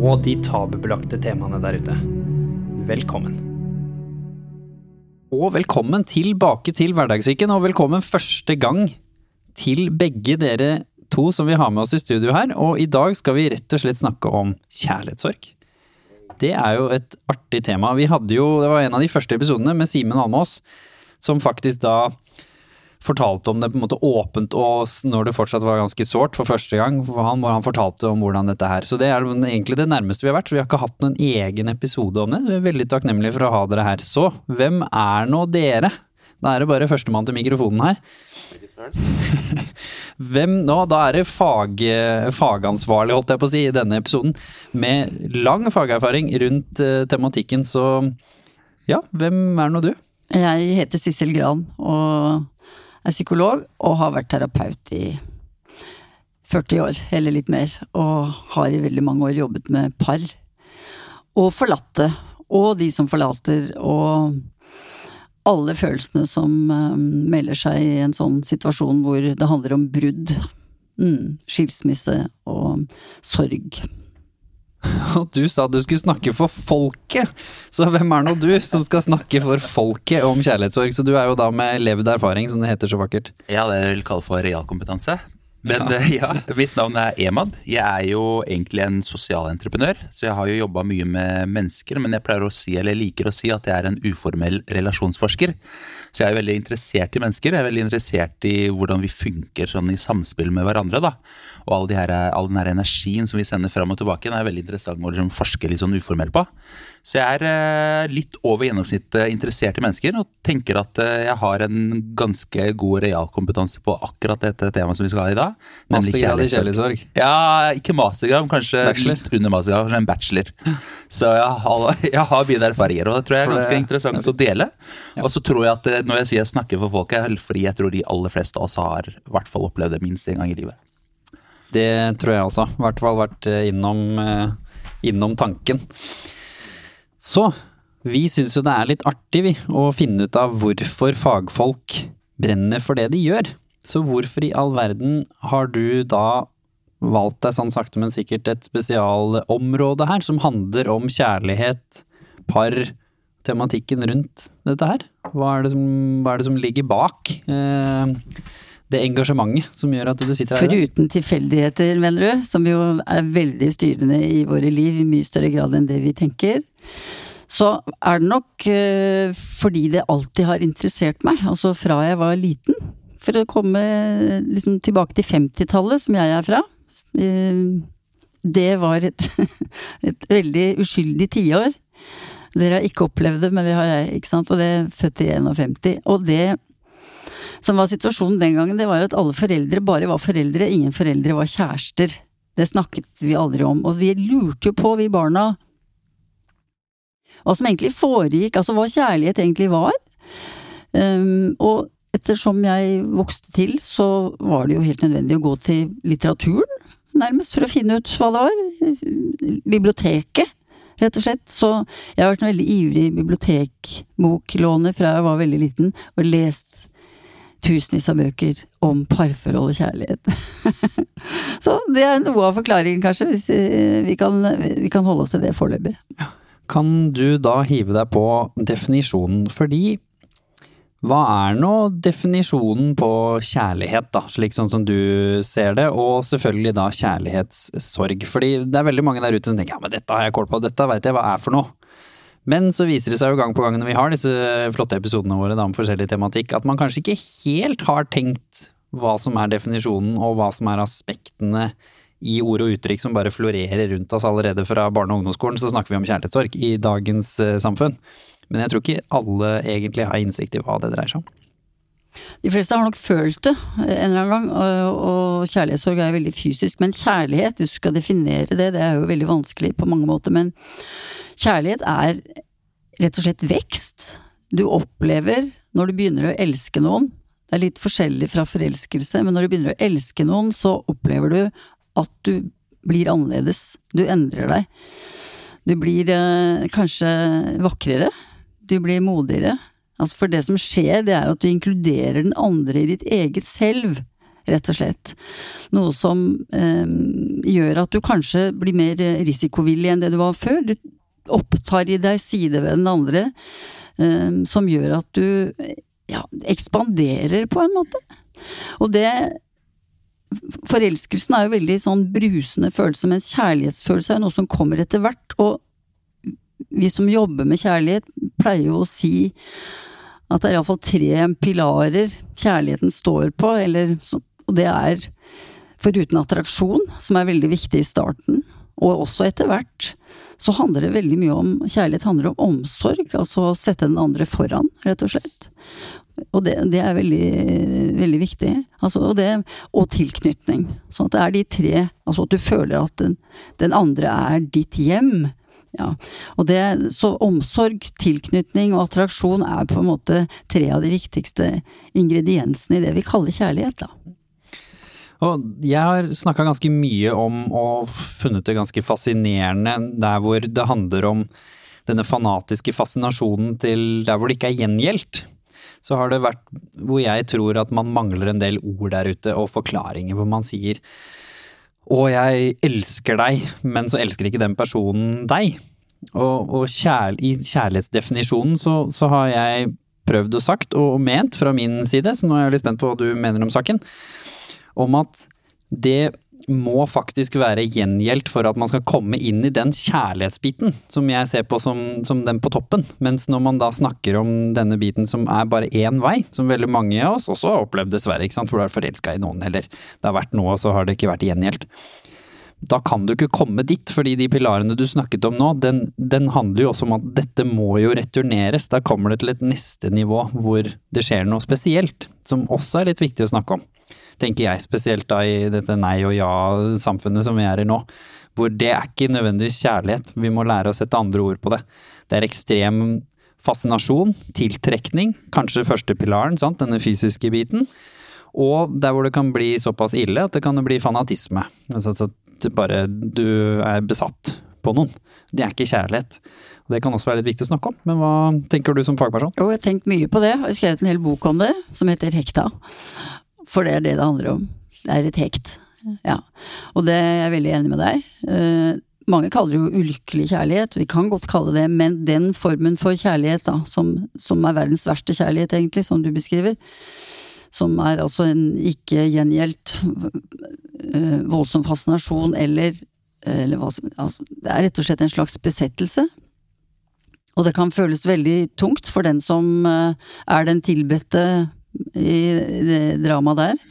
og de tabubelagte temaene der ute. Velkommen. Og velkommen tilbake til Hverdagssyken, og velkommen første gang til begge dere to som vi har med oss i studio her. Og i dag skal vi rett og slett snakke om kjærlighetssorg. Det er jo et artig tema. Vi hadde jo, Det var en av de første episodene med Simen Almås, som faktisk da fortalte om det på en måte åpent og når det fortsatt var ganske sårt for første gang for han, han fortalte om hvordan dette her. Så det er egentlig det nærmeste vi har vært. Vi har ikke hatt noen egen episode om det. Vi er veldig takknemlige for å ha dere her. Så hvem er nå dere? Da er det bare førstemann til mikrofonen her. Hvem nå? Da er det fag, fagansvarlig, holdt jeg på å si, i denne episoden. Med lang fagerfaring rundt uh, tematikken, så ja, hvem er nå du? Jeg heter Sissel Gran og er psykolog og har vært terapeut i 40 år, eller litt mer. Og har i veldig mange år jobbet med par. Og forlatte. Og de som forlater. Og alle følelsene som um, melder seg i en sånn situasjon hvor det handler om brudd. Mm, skilsmisse og sorg. Og du sa at du skulle snakke for folket, så hvem er nå du som skal snakke for folket om kjærlighetssorg? Så du er jo da med levd erfaring, som det heter så vakkert. Ja, det jeg vil kalle for realkompetanse. Men ja. ja. mitt navn er Emad. Jeg er jo egentlig en sosialentreprenør, så jeg har jo jobba mye med mennesker, men jeg pleier å si, eller liker å si at jeg er en uformell relasjonsforsker. Så jeg er veldig interessert i mennesker, jeg er veldig interessert i hvordan vi funker sånn i samspill med hverandre. da. Og all, de her, all den her energien som vi sender fram og tilbake, den er veldig interessant å liksom forske litt sånn uformelt på. Så jeg er eh, litt over gjennomsnittet interessert i mennesker, og tenker at eh, jeg har en ganske god realkompetanse på akkurat dette temaet som vi skal ha i dag. Mastergrad i kjærlighetssorg? Ja, ikke mastergrad, kanskje bachelor. litt under mastergrad, kanskje en bachelor. Så jeg har, jeg har mine erfaringer, og det tror jeg er ganske interessant å dele. Og så tror jeg at eh, når jeg sier jeg snakker for folket, fordi jeg tror de aller fleste av oss har i hvert fall opplevd det minst en gang i livet. Det tror jeg også. I hvert fall vært innom, innom tanken. Så vi syns jo det er litt artig, vi, å finne ut av hvorfor fagfolk brenner for det de gjør. Så hvorfor i all verden har du da valgt deg sånn sakte, men sikkert et spesialområde her, som handler om kjærlighet, par, tematikken rundt dette her? Hva er det som, er det som ligger bak eh, det engasjementet som gjør at du sitter her? Foruten tilfeldigheter, mener du, som jo er veldig styrende i våre liv i mye større grad enn det vi tenker så er det nok øh, fordi det alltid har interessert meg, altså fra jeg var liten. For å komme liksom tilbake til 50-tallet, som jeg er fra. Øh, det var et, et veldig uskyldig tiår. Dere har ikke opplevd det, men det har jeg, ikke sant. Og det er født i 51. Og det som var situasjonen den gangen, det var at alle foreldre bare var foreldre, ingen foreldre var kjærester. Det snakket vi aldri om. Og vi lurte jo på, vi barna, hva som egentlig foregikk, altså hva kjærlighet egentlig var. Um, og ettersom jeg vokste til, så var det jo helt nødvendig å gå til litteraturen, nærmest, for å finne ut hva det var. Biblioteket, rett og slett. Så jeg har vært en veldig ivrig bibliotekboklåner fra jeg var veldig liten, og lest tusenvis av bøker om parforhold og kjærlighet. så det er noe av forklaringen, kanskje, hvis vi kan, vi kan holde oss til det foreløpig. Kan du da hive deg på definisjonen, fordi hva er nå definisjonen på kjærlighet, da, slik sånn som du ser det, og selvfølgelig da kjærlighetssorg? Fordi det er veldig mange der ute som tenker ja, men dette har jeg kål på, dette veit jeg hva er for noe. Men så viser det seg jo gang på gang når vi har disse flotte episodene våre da, om forskjellig tematikk, at man kanskje ikke helt har tenkt hva som er definisjonen, og hva som er aspektene i ord og uttrykk som bare florerer rundt oss allerede fra barne- og ungdomsskolen, så snakker vi om kjærlighetssorg i dagens uh, samfunn. Men jeg tror ikke alle egentlig har innsikt i hva det dreier seg om. De fleste har nok følt det en eller annen gang, og kjærlighetssorg er veldig fysisk. Men kjærlighet, hvis du skal definere det, det er jo veldig vanskelig på mange måter. Men kjærlighet er rett og slett vekst. Du opplever når du begynner å elske noen. Det er litt forskjellig fra forelskelse, men når du begynner å elske noen, så opplever du at du blir annerledes. Du endrer deg. Du blir eh, kanskje vakrere. Du blir modigere. Altså for det som skjer, det er at du inkluderer den andre i ditt eget selv, rett og slett. Noe som eh, gjør at du kanskje blir mer risikovillig enn det du var før. Du opptar i deg sider ved den andre eh, som gjør at du ja, ekspanderer på en måte. Og det Forelskelsen er jo veldig sånn brusende følelse, mens kjærlighetsfølelse er noe som kommer etter hvert. Og vi som jobber med kjærlighet, pleier jo å si at det er iallfall tre pilarer kjærligheten står på, eller, og det er foruten attraksjon, som er veldig viktig i starten, og også etter hvert, så handler det veldig mye om Kjærlighet handler om omsorg, altså å sette den andre foran, rett og slett. Og det, det er veldig, veldig viktig. Altså, og, det, og tilknytning. Sånn at det er de tre Altså at du føler at den, den andre er ditt hjem. Ja. Og det, så omsorg, tilknytning og attraksjon er på en måte tre av de viktigste ingrediensene i det vi kaller kjærlighet, da. Og jeg har snakka ganske mye om, og funnet det ganske fascinerende, der hvor det handler om denne fanatiske fascinasjonen til der hvor det ikke er gjengjeldt så har det vært hvor jeg tror at man mangler en del ord der ute og forklaringer hvor man sier å, jeg elsker deg, men så elsker ikke den personen deg. Og, og kjær, i kjærlighetsdefinisjonen så, så, har jeg prøvd og sagt og ment fra min side, så nå er jeg litt spent på hva du mener om saken, om at det må faktisk være gjengjeldt for at man skal komme inn i den kjærlighetsbiten som jeg ser på som, som, den på toppen. Mens når man da snakker om denne biten som er bare én vei, som veldig mange av oss også har opplevd dessverre, ikke sant, hvor du er forelska i noen, eller det har vært noe, og så har det ikke vært gjengjeldt. Da kan du ikke komme dit, fordi de pilarene du snakket om nå, den, den handler jo også om at dette må jo returneres. Da kommer det til et neste nivå hvor det skjer noe spesielt, som også er litt viktig å snakke om tenker jeg, spesielt da i dette nei og ja-samfunnet som vi er i nå. Hvor det er ikke nødvendigvis kjærlighet, vi må lære å sette andre ord på det. Det er ekstrem fascinasjon, tiltrekning, kanskje første pilaren, sant? denne fysiske biten. Og der hvor det kan bli såpass ille at det kan bli fanatisme. Altså at du bare du er besatt på noen. Det er ikke kjærlighet. Det kan også være litt viktig å snakke om, men hva tenker du som fagperson? Jo, jeg har tenkt mye på det, og skrevet en hel bok om det, som heter Hekta. For det er det det handler om. Det er et hekt. Ja. Og det er jeg veldig enig med deg. Uh, mange kaller det jo ulykkelig kjærlighet, vi kan godt kalle det, men den formen for kjærlighet, da, som, som er verdens verste kjærlighet, egentlig, som du beskriver, som er altså en ikke gjengjeldt uh, voldsom fascinasjon eller, eller hva altså, Det er rett og slett en slags besettelse. Og det kan føles veldig tungt for den som uh, er den tilbedte i det dramaet der.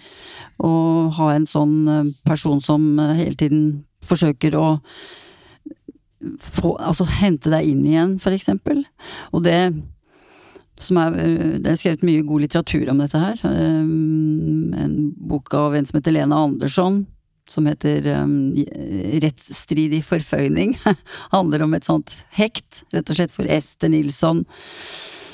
Og ha en sånn eh, person som eh, hele tiden forsøker å få, altså hente deg inn igjen, for eksempel. Og det som er, det er skrevet mye god litteratur om dette her. En bok av en som heter Lena Andersson, som heter um, Rettsstridig forføyning. Handler om et sånt hekt, rett og slett, for Ester Nilsson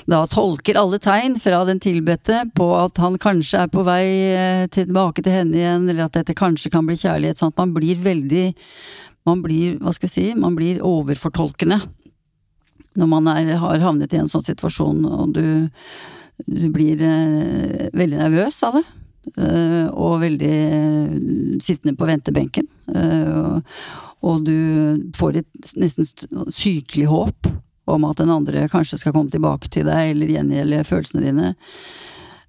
da tolker alle tegn fra den tilbedte på at han kanskje er på vei eh, tilbake til henne igjen, eller at dette kanskje kan bli kjærlighet, sånn at man blir veldig Man blir, hva skal jeg si, man blir overfortolkende når man er, har havnet i en sånn situasjon, og du, du blir eh, veldig nervøs av det. Uh, og veldig uh, sittende på ventebenken. Og du får et nesten sykelig håp om at den andre kanskje skal komme tilbake til deg, eller gjengjelde følelsene dine.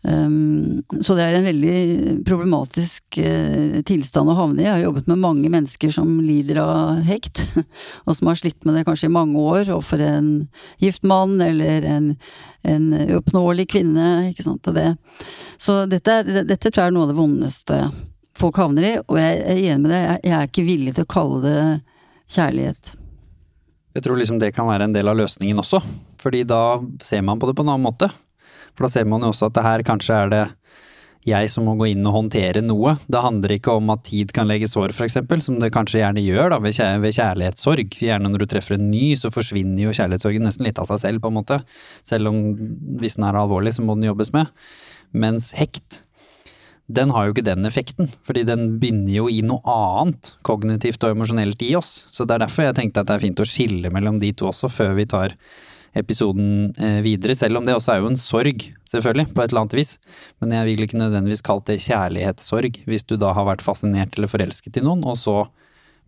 Um, så det er en veldig problematisk uh, tilstand å havne i. Jeg har jobbet med mange mennesker som lider av hekt, og som har slitt med det kanskje i mange år, og for en gift mann eller en, en uoppnåelig kvinne, ikke sant. Det. Så dette, er, dette tror jeg er noe av det vondeste folk havner i, og jeg er enig med deg, jeg er ikke villig til å kalle det kjærlighet. Jeg tror liksom det kan være en del av løsningen også, fordi da ser man på det på en annen måte. For da ser man jo også at det her kanskje er det jeg som må gå inn og håndtere noe. Det handler ikke om at tid kan legge sår, eksempel, som det kanskje gjerne gjør da, ved kjærlighetssorg. Gjerne når du treffer en ny, så forsvinner jo kjærlighetssorgen nesten litt av seg selv, på en måte. Selv om hvis den er alvorlig, så må den jobbes med. Mens hekt, den har jo ikke den effekten, fordi den binder jo i noe annet kognitivt og emosjonelt i oss. Så det er derfor jeg tenkte at det er fint å skille mellom de to også, før vi tar episoden eh, videre, selv om det også er jo en sorg, selvfølgelig, på et eller annet vis. Men jeg vil ikke nødvendigvis kalt det kjærlighetssorg, hvis du da har vært fascinert eller forelsket i noen, og så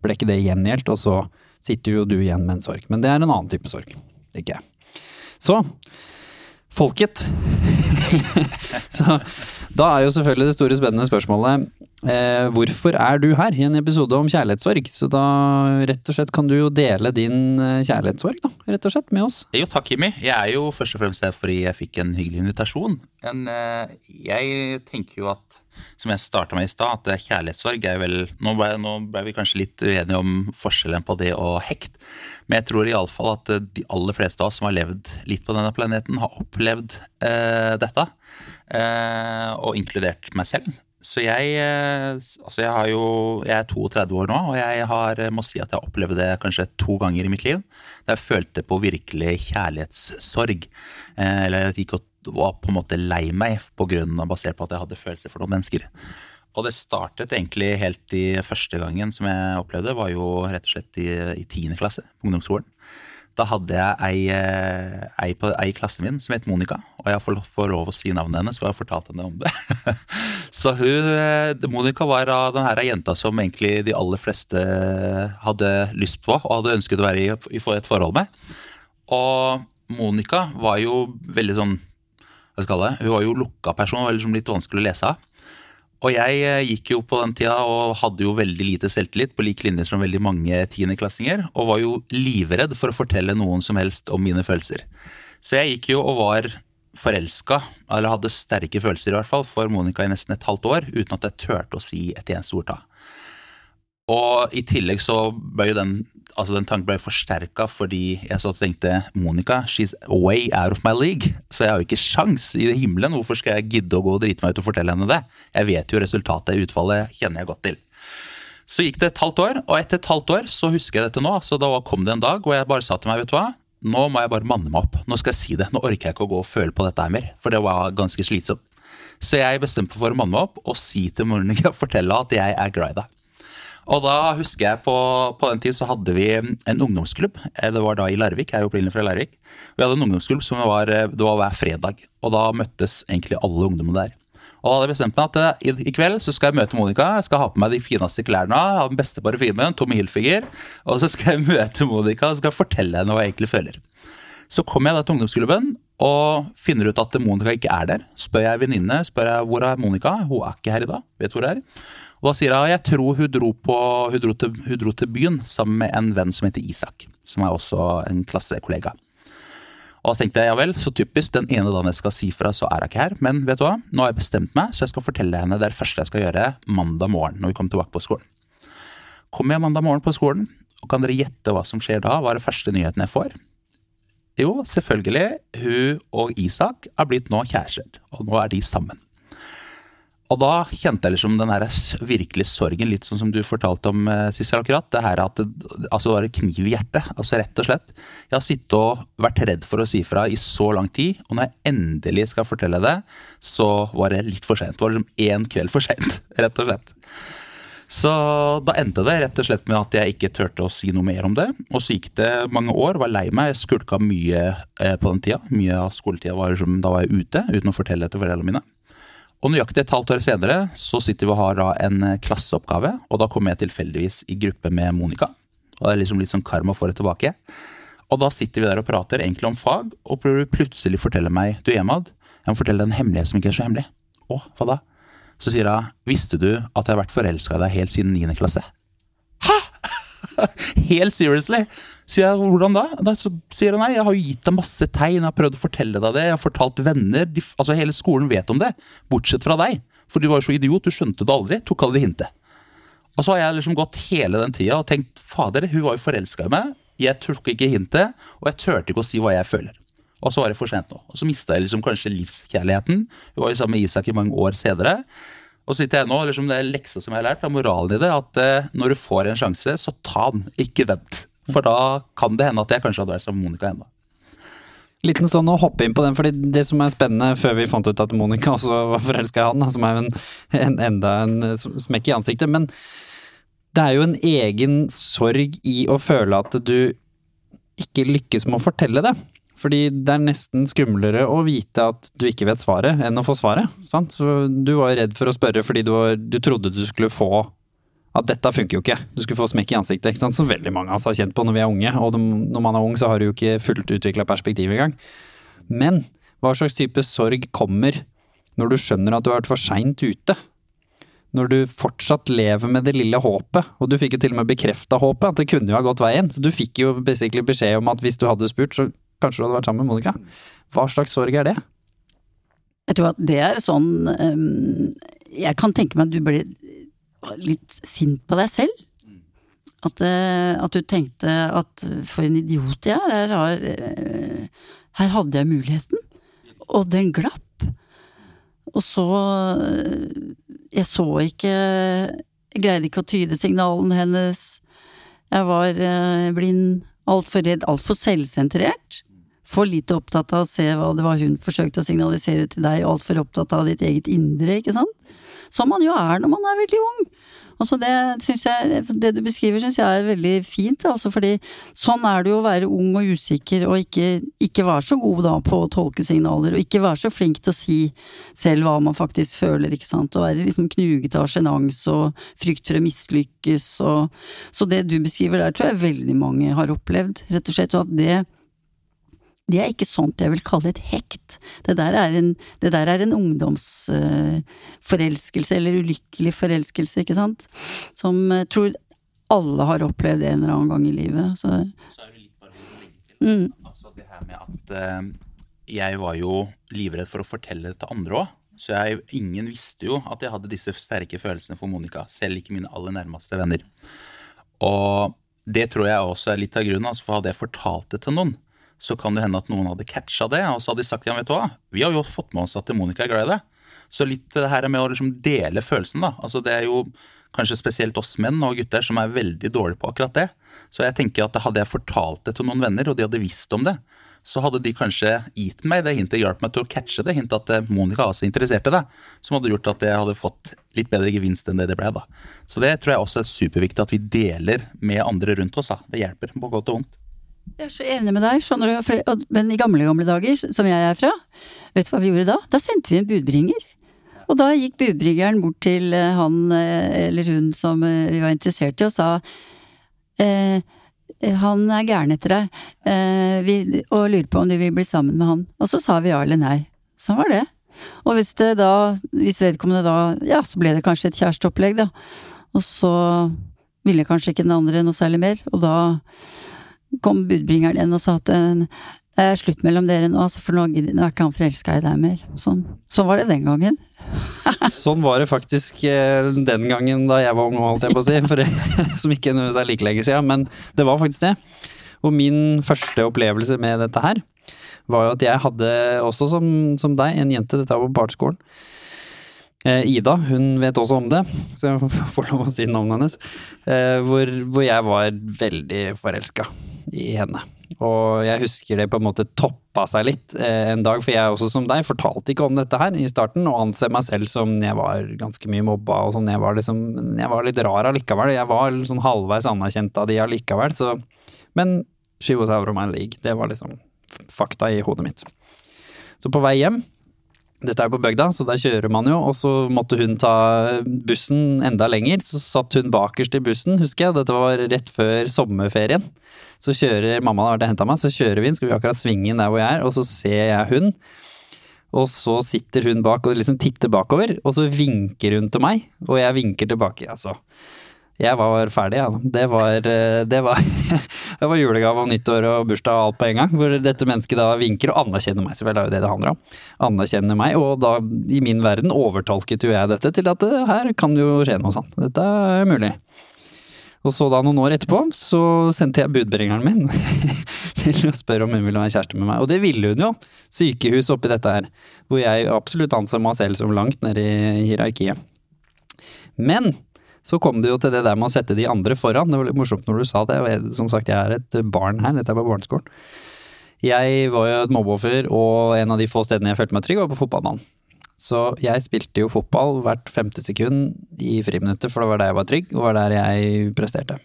ble ikke det gjengjeldt, og så sitter jo du igjen med en sorg. Men det er en annen type sorg, ikke jeg. Så, folket. så da er jo selvfølgelig det store spennende spørsmålet eh, hvorfor er du her i en episode om kjærlighetssorg? Så da rett og slett kan du jo dele din eh, kjærlighetssorg, da, rett og slett, med oss. Jo, takk, Jimmy. Jeg er jo først og fremst her fordi jeg fikk en hyggelig invitasjon. Men eh, jeg tenker jo at som jeg starta med i stad, at eh, kjærlighetssorg er vel Nå ble, nå ble, vi kanskje litt uenige om forskjellen på det og hekt, men jeg tror iallfall at eh, de aller fleste av oss som har levd litt på denne planeten, har opplevd eh, dette. Eh, og inkludert meg selv. Så jeg eh, Altså, jeg jo Jeg er 32 år nå, og jeg har, må si at jeg har opplevd det kanskje to ganger i mitt liv. Da jeg følte på virkelig kjærlighetssorg. Eh, eller at jeg gikk og var på en måte lei meg på grunn av, basert på at jeg hadde følelser for noen mennesker. Og det startet egentlig helt i første gangen som jeg opplevde, var jo rett og slett i tiende klasse på ungdomsskolen. Da hadde jeg ei, eh, ei, på, ei i klassen min som het Monica, og jeg får, får lov å si navnet hennes, for jeg har fortalt henne om det. så hun, eh, Monica var den her jenta som egentlig de aller fleste hadde lyst på og hadde ønsket å være i, i et forhold med. Og Monica var jo veldig sånn hva skal det, Hun var jo lukka person var liksom litt vanskelig å lese av. Og jeg eh, gikk jo på den tida og hadde jo veldig lite selvtillit, på lik linje som veldig mange tiendeklassinger, og var jo livredd for å fortelle noen som helst om mine følelser. Så jeg gikk jo og var forelska, eller hadde sterke følelser i hvert fall, for Monica i nesten et halvt år, uten at jeg turte å si et eneste ord ta. Og i tillegg så ble jo den altså den tanken ble forsterka fordi jeg så tenkte Monica, she's way out of my league. Så jeg har jo ikke sjans i det himmelen. Hvorfor skal jeg gidde å gå og drite meg ut og fortelle henne det? Jeg vet jo resultatet, utfallet kjenner jeg godt til. Så gikk det et halvt år, og etter et halvt år så husker jeg dette nå. Så da kom det en dag hvor jeg bare sa til meg, vet du hva. Nå må jeg bare manne meg opp. Nå skal jeg si det. Nå orker jeg ikke å gå og føle på dette her mer. For det var ganske slitsomt. Så jeg bestemte for å manne meg opp og si til Monica, fortelle at jeg er glad i deg. Og da husker jeg på, på, den tid så hadde vi en ungdomsklubb. Eh, det var da i Larvik. Jeg er jo opprinnelig fra Larvik. Vi hadde en ungdomsklubb som var, eh, det var hver fredag. Og da møttes egentlig alle ungdommene der. Og da hadde jeg bestemt meg at eh, i, i, kveld så skal jeg møte Monica. Jeg skal ha på meg de fineste klærne, ha den beste parfymen, Tommy Hilfiger. Og så skal jeg møte Monica og skal fortelle henne hva jeg egentlig føler. Så kommer jeg da til ungdomsklubben og finner ut at Monica ikke er der. Spør jeg venninne spør jeg, hvor er Monica. Hun er ikke her i dag. Vet hvor hun er. Og da sier hun jeg tror hun dro, på, hun, dro til, hun dro til byen sammen med en venn som heter Isak. Som er også en klassekollega. Og da tenkte jeg ja vel, så typisk, den ene dagen jeg skal si fra, så er hun ikke her. Men vet du hva, nå har jeg bestemt meg, så jeg skal fortelle henne det første jeg skal gjøre mandag morgen når vi kommer tilbake på skolen. Kommer jeg mandag morgen på skolen, og kan dere gjette hva som skjer da? Hva er det første nyheten jeg får? Jo, selvfølgelig, hun og Isak er blitt nå kjærester, og nå er de sammen. Og da kjente jeg liksom den her virkelig sorgen, litt sånn som du fortalte om, uh, Sissel, akkurat. Det her at det altså, var kniv i hjertet. Altså rett og slett. Jeg har sittet og vært redd for å si fra i så lang tid, og når jeg endelig skal fortelle det, så var det litt for sent. Det var liksom én kveld for sent, rett og slett. Så da endte det rett og slett med at jeg ikke turte å si noe mer om det. Og så gikk det mange år, var lei meg, jeg skulka mye eh, på den tida. Mye av skoletida var som da var jeg ute, uten å fortelle det til foreldrene mine. Og nøyaktig et halvt år senere så sitter vi og har da en eh, klasseoppgave, og da kommer jeg tilfeldigvis i gruppe med Monica. Og det er liksom litt sånn karma for det tilbake. Og da sitter vi der og prater egentlig om fag, og prøver plutselig forteller meg Du, Emad, jeg må fortelle deg en hemmelighet som ikke er så hemmelig. Å, hva da? Så sier hun Visste du at jeg har vært forelska i deg helt siden niende klasse? Hæ?! helt seriously! Sier jeg, hvordan da? Da sier han nei, jeg har jo gitt deg masse tegn, jeg har prøvd å fortelle deg det, jeg har fortalt venner, de, altså hele skolen vet om det, bortsett fra deg. For du var jo så idiot, du skjønte det aldri, tok aldri hintet. Og så har jeg liksom gått hele den tida og tenkt fader, hun var jo forelska i meg, jeg tok ikke hintet, og jeg turte ikke å si hva jeg føler. Og så var det for sent nå. Og så mista jeg liksom kanskje livskjærligheten. Vi var jo sammen med Isak i mange år senere. Og så sitter jeg nå, liksom det leksa som jeg har lært, av moralen i det, at eh, når du får en sjanse, så ta den, ikke vent. For da kan det hende at jeg kanskje hadde vært sammen med Monica ennå. Liten sånn å hoppe inn på den, fordi det som er spennende før vi fant ut at Monica også var forelska i han, som er en, en, enda en smekk i ansiktet, men det er jo en egen sorg i å føle at du ikke lykkes med å fortelle det. Fordi det er nesten skumlere å vite at du ikke vet svaret, enn å få svaret. Sant? Du var redd for å spørre fordi du, var, du, trodde du skulle få at dette funker jo ikke. Du skulle få smekk i ansiktet, ikke sant? som veldig mange av oss har kjent på når vi er unge. Og når man er ung, så har du jo ikke fullt utvikla perspektiv engang. Men hva slags type sorg kommer når du skjønner at du har vært for seint ute? Når du fortsatt lever med det lille håpet, og du fikk jo til og med bekrefta håpet, at det kunne jo ha gått veien. Så du fikk jo beskjed om at hvis du hadde spurt, så Kanskje du hadde vært sammen med Monica. Hva slags sorg er det? Jeg tror at det er sånn um, Jeg kan tenke meg at du ble litt sint på deg selv. At, uh, at du tenkte at for en idiot jeg er, her, har, uh, her hadde jeg muligheten. Og den glapp. Og så uh, Jeg så ikke Jeg greide ikke å tyde signalene hennes. Jeg var blind, altfor redd, altfor selvsentrert for lite opptatt av å se hva det var hun forsøkte å signalisere til deg, altfor opptatt av ditt eget indre, ikke sant? Som man jo er når man er veldig ung. Altså det, jeg, det du beskriver syns jeg er veldig fint, altså fordi sånn er det jo å være ung og usikker og ikke, ikke være så god da på å tolke signaler, og ikke være så flink til å si selv hva man faktisk føler, ikke sant, og være liksom knuget av sjenanse og frykt for å mislykkes og Så det du beskriver der, tror jeg veldig mange har opplevd, rett og slett, og at det det er ikke sånt jeg vil kalle et hekt. Det der er en, der er en ungdomsforelskelse, eller ulykkelig forelskelse, ikke sant, som uh, tror alle har opplevd en eller annen gang i livet. Så, så er det litt bare. Mm. Altså det her med at uh, jeg var jo livredd for å fortelle det til andre òg. Så jeg, ingen visste jo at jeg hadde disse sterke følelsene for Monica, selv ikke mine aller nærmeste venner. Og det tror jeg også er litt av grunnen, altså for hadde jeg fortalt det til noen, så kan det hende at noen hadde catcha det, og så hadde de sagt ja, vet du hva, vi har jo fått med oss at Monica er glad i det. Så litt det her er med å liksom dele følelsen, da. Altså det er jo kanskje spesielt oss menn og gutter som er veldig dårlige på akkurat det. Så jeg tenker at hadde jeg fortalt det til noen venner, og de hadde visst om det, så hadde de kanskje gitt meg det hintet, hjalp meg til å catche det hintet at eh, Monica også interesserte interessert det. Som hadde gjort at jeg hadde fått litt bedre gevinst enn det det ble, da. Så det tror jeg også er superviktig at vi deler med andre rundt oss. Da. Det hjelper på godt og vondt. Jeg er så enig med deg, skjønner du. Men i gamle, gamle dager, som jeg er fra, vet du hva vi gjorde da? Da sendte vi en budbringer. Og da gikk budbringeren bort til eh, han eh, eller hun som eh, vi var interessert i, og sa eh, han er gæren etter deg, eh, vi, og lurer på om du vil bli sammen med han. Og så sa vi ja eller nei. Sånn var det. Og hvis det da, hvis vedkommende da, ja, så ble det kanskje et kjæresteopplegg, da. Og så ville kanskje ikke den andre noe særlig mer, og da kom budbringeren igjen og sa at det er slutt mellom dere nå, for nå, er ikke han forelska i deg mer. Sånn. sånn var det den gangen. sånn var det faktisk eh, den gangen da jeg var ung, holdt jeg på å si. For, som ikke nødvendigvis er like lenge siden, men det var faktisk det. Og min første opplevelse med dette her, var jo at jeg hadde også som, som deg, en jente, dette var på barneskolen. Eh, Ida, hun vet også om det, så jeg får lov å si navnet hennes. Eh, hvor, hvor jeg var veldig forelska i henne. Og jeg husker det på en måte toppa seg litt eh, en dag, for jeg også som deg fortalte ikke om dette her i starten, og anser meg selv som jeg var ganske mye mobba og sånn. Jeg var liksom Jeg var litt rar allikevel. Jeg var sånn halvveis anerkjent av de allikevel, så Men she was out of my league. Det var liksom fakta i hodet mitt. Så på vei hjem dette er på bygda, så der kjører man jo, og så måtte hun ta bussen enda lenger. Så satt hun bakerst i bussen, husker jeg, dette var rett før sommerferien. Så kjører mamma har henta meg, så kjører vi inn, skal vi akkurat svinge inn der hvor jeg er, og så ser jeg hun. Og så sitter hun bak og liksom titter bakover, og så vinker hun til meg, og jeg vinker tilbake, altså. Jeg var ferdig, ja. Det var, eh, det det var julegave og nyttår og bursdag og alt på en gang. Hvor dette mennesket da vinker og anerkjenner meg, selvfølgelig er jo det det handler om. Anerkjenner meg, og da i min verden overtolket jo jeg dette til at eh, her kan jo skje noe sånt. Dette er mulig. Og så da noen år etterpå, så sendte jeg budbringeren min til å spørre om hun ville være kjæreste med meg. Og det ville hun jo. Sykehus oppi dette her. Hvor jeg absolutt anser meg selv som langt nede i hierarkiet. Men så kom det jo til det der med å sette de andre foran. Det var litt morsomt når du sa det. jeg, Som sagt, jeg er et barn her. Dette er på barneskolen. Jeg var jo et mobbeoffer, og en av de få stedene jeg følte meg trygg, var på fotballbanen. Så jeg spilte jo fotball hvert femte sekund i friminuttet, for det var der jeg var trygg, og var der jeg presterte.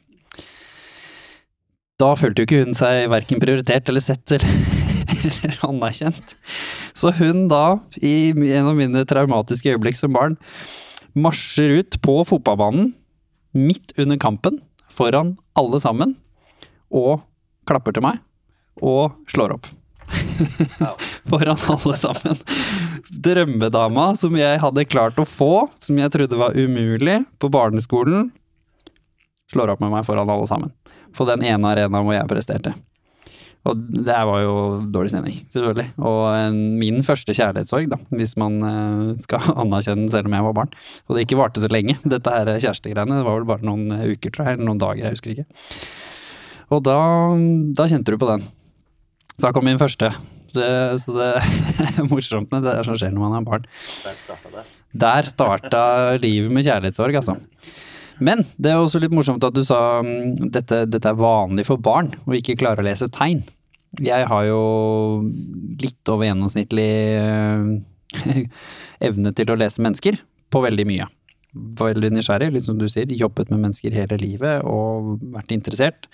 Da følte jo ikke hun seg verken prioritert eller sett eller, eller anerkjent. Så hun da, i en av mine traumatiske øyeblikk som barn, marsjer ut på fotballbanen midt under kampen, foran alle sammen, og klapper til meg og slår opp. Foran alle sammen. Drømmedama som jeg hadde klart å få, som jeg trodde var umulig på barneskolen, slår opp med meg foran alle sammen. På den ene arenaen hvor jeg presterte. Og det her var jo dårlig stemning, selvfølgelig. Og en, min første kjærlighetssorg, da, hvis man eh, skal anerkjenne selv om jeg var barn. Og det ikke varte så lenge, dette her kjærestegreiene. Det var vel bare noen uker, tror jeg, eller noen dager, jeg husker ikke. Og da, da kjente du på den. Da kom min første. Det, så det er morsomt med det der som skjer når man har barn. Der starta livet med kjærlighetssorg, altså. Men det er også litt morsomt at du sa mm, dette, dette er vanlig for barn å ikke klare å lese tegn. Jeg har jo litt over gjennomsnittlig eh, evne til å lese mennesker på veldig mye. Veldig nysgjerrig, litt som du sier. Jobbet med mennesker hele livet og vært interessert.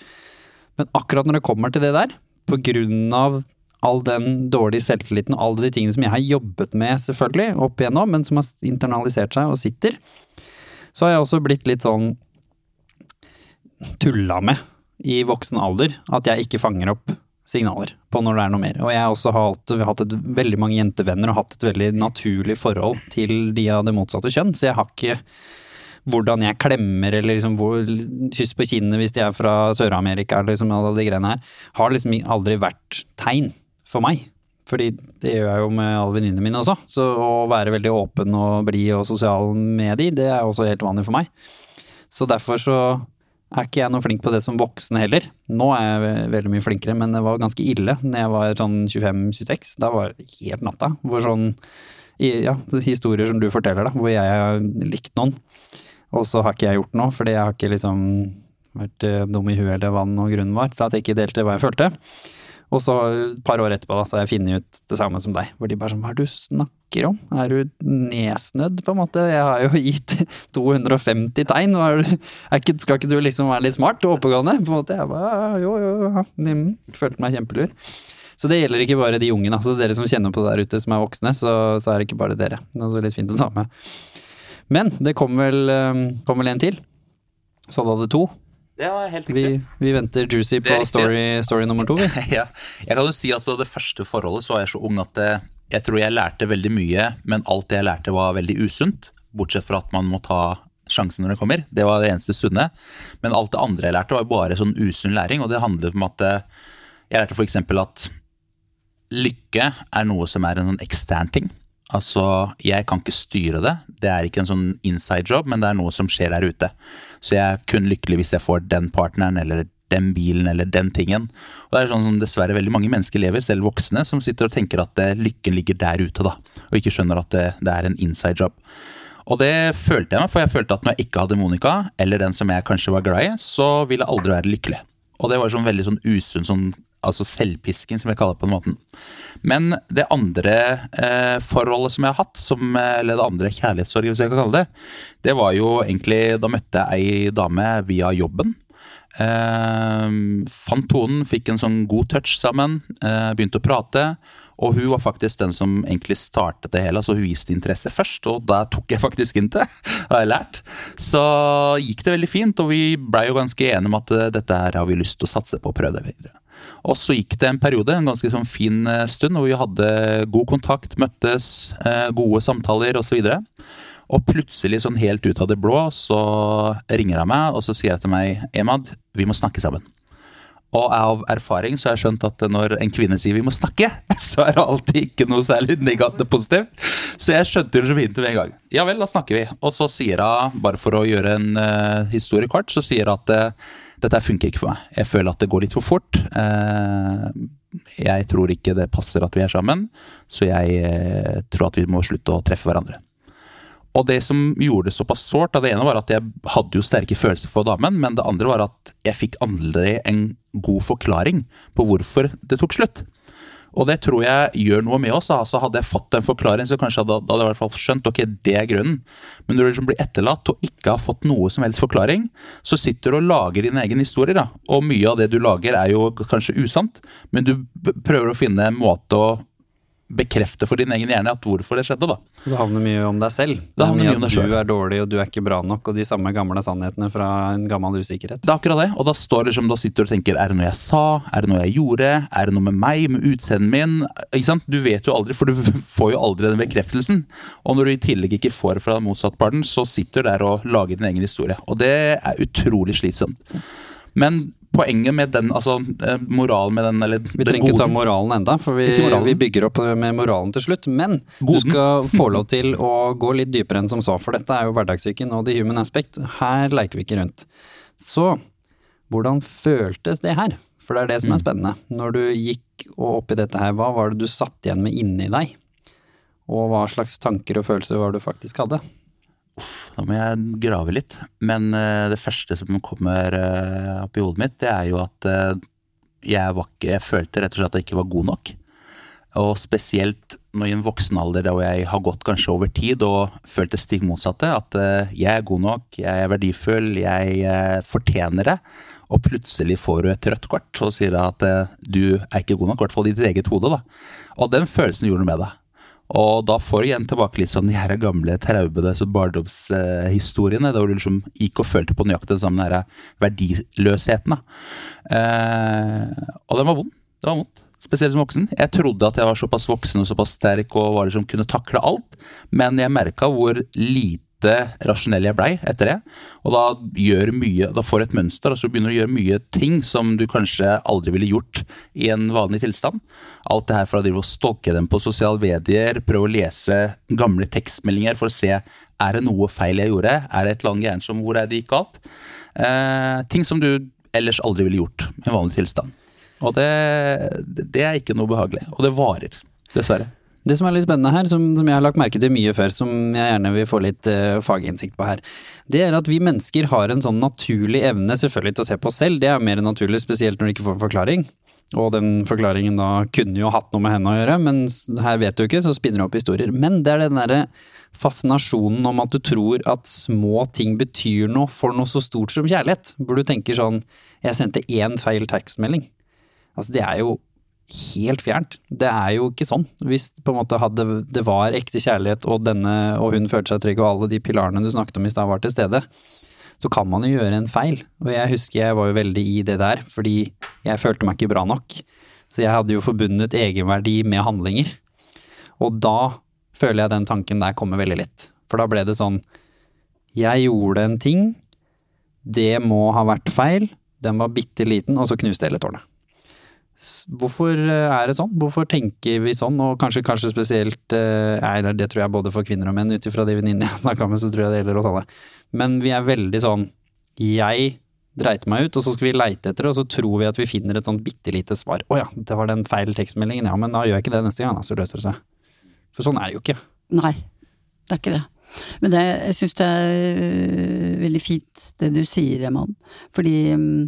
Men akkurat når det kommer til det der, på grunn av all den dårlige selvtilliten og alle de tingene som jeg har jobbet med, selvfølgelig, opp igjennom, men som har internalisert seg og sitter, så har jeg også blitt litt sånn tulla med i voksen alder at jeg ikke fanger opp signaler på når det er noe mer. Og jeg har også hatt, et, veldig mange jentevenner og hatt et veldig naturlig forhold til de av det motsatte kjønn, så jeg har ikke hvordan jeg klemmer eller liksom kyss på kinnet hvis de er fra Sør-Amerika eller liksom alle de greiene her, har liksom aldri vært tegn for meg. Fordi det gjør jeg jo med alle venninnene mine også. Så å være veldig åpen og blid og sosial med de, det er også helt vanlig for meg. Så derfor så er ikke jeg noe flink på det som voksen heller. Nå er jeg veldig mye flinkere, men det var ganske ille når jeg var sånn 25-26. Da var det helt natta. Hvor sånn ja, historier som du forteller, da, hvor jeg har likt noen. Og så har ikke jeg gjort noe, fordi jeg har ikke liksom vært eh, dum i huet eller hva den grunnen var til at jeg ikke delte hva jeg følte. Og så et par år etterpå da, så har jeg funnet ut det samme som deg. Hvor de bare sånn Hva er det du snakker om? Er du nedsnødd, på en måte? Jeg har jo gitt 250 tegn. Er ikke, skal ikke du liksom være litt smart og oppegående? På en måte. Jeg bare jo, jo, jo. Mm, følte meg kjempelur. Så det gjelder ikke bare de unge. Altså dere som kjenner på det der ute som er voksne, så, så er det ikke bare dere. Det er litt fint å ta med. Men det kom vel, kom vel en til. Så da hadde to. Det er helt Vi, vi venter juicy på story, story nummer to, vi. ja. Jeg kan jo si at det første forholdet så var jeg så ung at eh, jeg tror jeg lærte veldig mye, men alt det jeg lærte var veldig usunt. Bortsett fra at man må ta sjansen når det kommer. Det var det eneste sunne. Men alt det andre jeg lærte var bare sånn usunn læring, og det handlet om at eh, jeg lærte f.eks. at lykke er noe som er en sånn ekstern ting. Altså, jeg kan ikke styre det. Det er ikke en sånn inside job, men det er noe som skjer der ute. Så jeg er kun lykkelig hvis jeg får den partneren eller den bilen eller den tingen. Og det er sånn som dessverre veldig mange mennesker lever, selv voksne, som sitter og tenker at eh, lykken ligger der ute, da. Og ikke skjønner at det, det er en inside job. Og det følte jeg meg, for jeg følte at når jeg ikke hadde Monica, eller den som jeg kanskje var glad i, så ville jeg aldri være lykkelig. Og det var sånn veldig sånn usunn sånn altså selvpisking, som jeg kaller det på den måten. Men det andre eh, forholdet som jeg har hatt, som, eh, eller det andre kjærlighetssorget, hvis jeg kan kalle det, det var jo egentlig Da møtte jeg ei dame via jobben. Eh, fant tonen, fikk en sånn god touch sammen, eh, begynte å prate. Og hun var faktisk den som egentlig startet det hele, så hun viste interesse først. Og da tok jeg faktisk inn til, har jeg lært. Så gikk det veldig fint, og vi blei jo ganske enige om at eh, dette her har vi lyst til å satse på og prøve det videre. Og så gikk det en periode, en ganske sånn fin eh, stund, hvor vi hadde god kontakt, møttes, eh, gode samtaler osv. Og plutselig, sånn helt ut av det blå, så ringer han meg, og så sier han til meg Emad, vi må snakke sammen. Og av erfaring så har jeg skjønt at når en kvinne sier vi må snakke, så er det alltid ikke noe særlig negativt positivt. Så jeg skjønte det så fint med en gang. Ja vel, da snakker vi. Og så sier hun, bare for å gjøre en uh, historie kort, så sier hun at uh, dette funker ikke for meg. Jeg føler at det går litt for fort. Eh, jeg tror ikke det passer at vi er sammen, så jeg eh, tror at vi må slutte å treffe hverandre. Og det som gjorde det såpass sårt, det ene var at jeg hadde jo sterke følelser for damen, men det andre var at jeg fikk aldri en god forklaring på hvorfor det tok slutt. Og det tror jeg gjør noe med oss. altså Hadde jeg fått en forklaring, så kanskje hadde, hadde jeg i hvert fall skjønt ok, det er grunnen. Men når du liksom blir etterlatt og ikke har fått noe som helst forklaring, så sitter du og lager din egen historie. da. Og mye av det du lager er jo kanskje usant, men du prøver å finne en måte å bekrefte for din egen hjerne at hvorfor det skjedde, da. Det handler mye om deg selv. Det handler mye om deg selv. Du er dårlig, og du er ikke bra nok, og de samme gamle sannhetene fra en gammel usikkerhet. Det er akkurat det, og da, står liksom, da sitter du og tenker er det noe jeg sa, er det noe jeg gjorde, er det noe med meg, med utseendet min? Ikke sant? Du vet jo aldri, for du får jo aldri den bekreftelsen. Og når du i tillegg ikke får det fra motsattparten, så sitter du der og lager din egen historie. Og det er utrolig slitsomt. Men poenget med den, altså eh, moralen med den, eller Vi trenger ikke ta moralen enda, for vi, moralen. vi bygger opp med moralen til slutt. Men du skal få lov til å gå litt dypere enn som så, for dette er jo hverdagssyken og the human aspect. Her leker vi ikke rundt. Så hvordan føltes det her? For det er det som er spennende. Når du gikk og oppi dette her, hva var det du satt igjen med inni deg? Og hva slags tanker og følelser var det du faktisk hadde? Da må jeg grave litt. Men uh, det første som kommer uh, opp i hodet mitt, det er jo at uh, jeg ikke Jeg følte rett og slett at jeg ikke var god nok. Og spesielt nå i en voksen alder hvor jeg har gått kanskje over tid og følt det stikk motsatte. At jeg er god nok, jeg er verdifull, jeg fortjener det. Og plutselig får du et rødt kort og sier at du er ikke god nok, i hvert fall i ditt eget hode. Og den følelsen gjorde noe med deg. Og da får du igjen tilbake litt sånn de her gamle traubede så barndomshistoriene, da hvor du liksom gikk og følte på nøyaktig den samme der verdiløsheten. Da. Eh, og den var vond. Det var vondt. Spesielt som voksen. Jeg trodde at jeg var såpass voksen og såpass sterk og var liksom kunne takle alt, men jeg merka hvor lite rasjonell jeg blei etter det. Og da gjør mye, da får et mønster, og så begynner du å gjøre mye ting som du kanskje aldri ville gjort i en vanlig tilstand. Alt det her fra å stalke dem på sosiale medier, prøve å lese gamle tekstmeldinger for å se er det noe feil jeg gjorde, er det et eller annet gærent som hvor er det gikk galt. Eh, ting som du ellers aldri ville gjort i en vanlig tilstand. Og det, det er ikke noe behagelig. Og det varer, dessverre. Det som er litt spennende her, som, som jeg har lagt merke til mye før, som jeg gjerne vil få litt uh, faginnsikt på her, det er at vi mennesker har en sånn naturlig evne selvfølgelig til å se på oss selv. Det er mer naturlig, spesielt når du ikke får en forklaring. Og den forklaringen da kunne jo hatt noe med henne å gjøre, men her vet du ikke, så spinner det opp historier. Men det er den derre fascinasjonen om at du tror at små ting betyr noe for noe så stort som kjærlighet. Hvor du tenker sånn Jeg sendte én feil tekstmelding. Altså, det er jo helt fjernt. Det er jo ikke sånn. Hvis hadde, det var ekte kjærlighet, og denne, og hun følte seg trygg, og alle de pilarene du snakket om i stad var til stede, så kan man jo gjøre en feil. Og jeg husker jeg var jo veldig i det der, fordi jeg følte meg ikke bra nok. Så jeg hadde jo forbundet egenverdi med handlinger. Og da føler jeg den tanken der kommer veldig lett. For da ble det sånn Jeg gjorde en ting, det må ha vært feil, den var bitte liten, og så knuste hele tårnet. Hvorfor eh, er det sånn? Hvorfor tenker vi sånn? Og kanskje, kanskje spesielt eh, Nei, det, tror jeg både for kvinner og menn, ut ifra de venninnene jeg snakka med, så tror jeg det gjelder oss alle. Men vi er veldig sånn Jeg dreit meg ut, og så skal vi leite etter det, og så tror vi at vi finner et sånn bitte lite svar. Å ja, det var den feil tekstmeldingen, ja, men da gjør jeg ikke det neste gang, da, så løser det seg. For sånn er det jo ikke. Nei, det er ikke det. Men det, jeg syns det er øh, veldig fint det du sier, Eman. Fordi mm,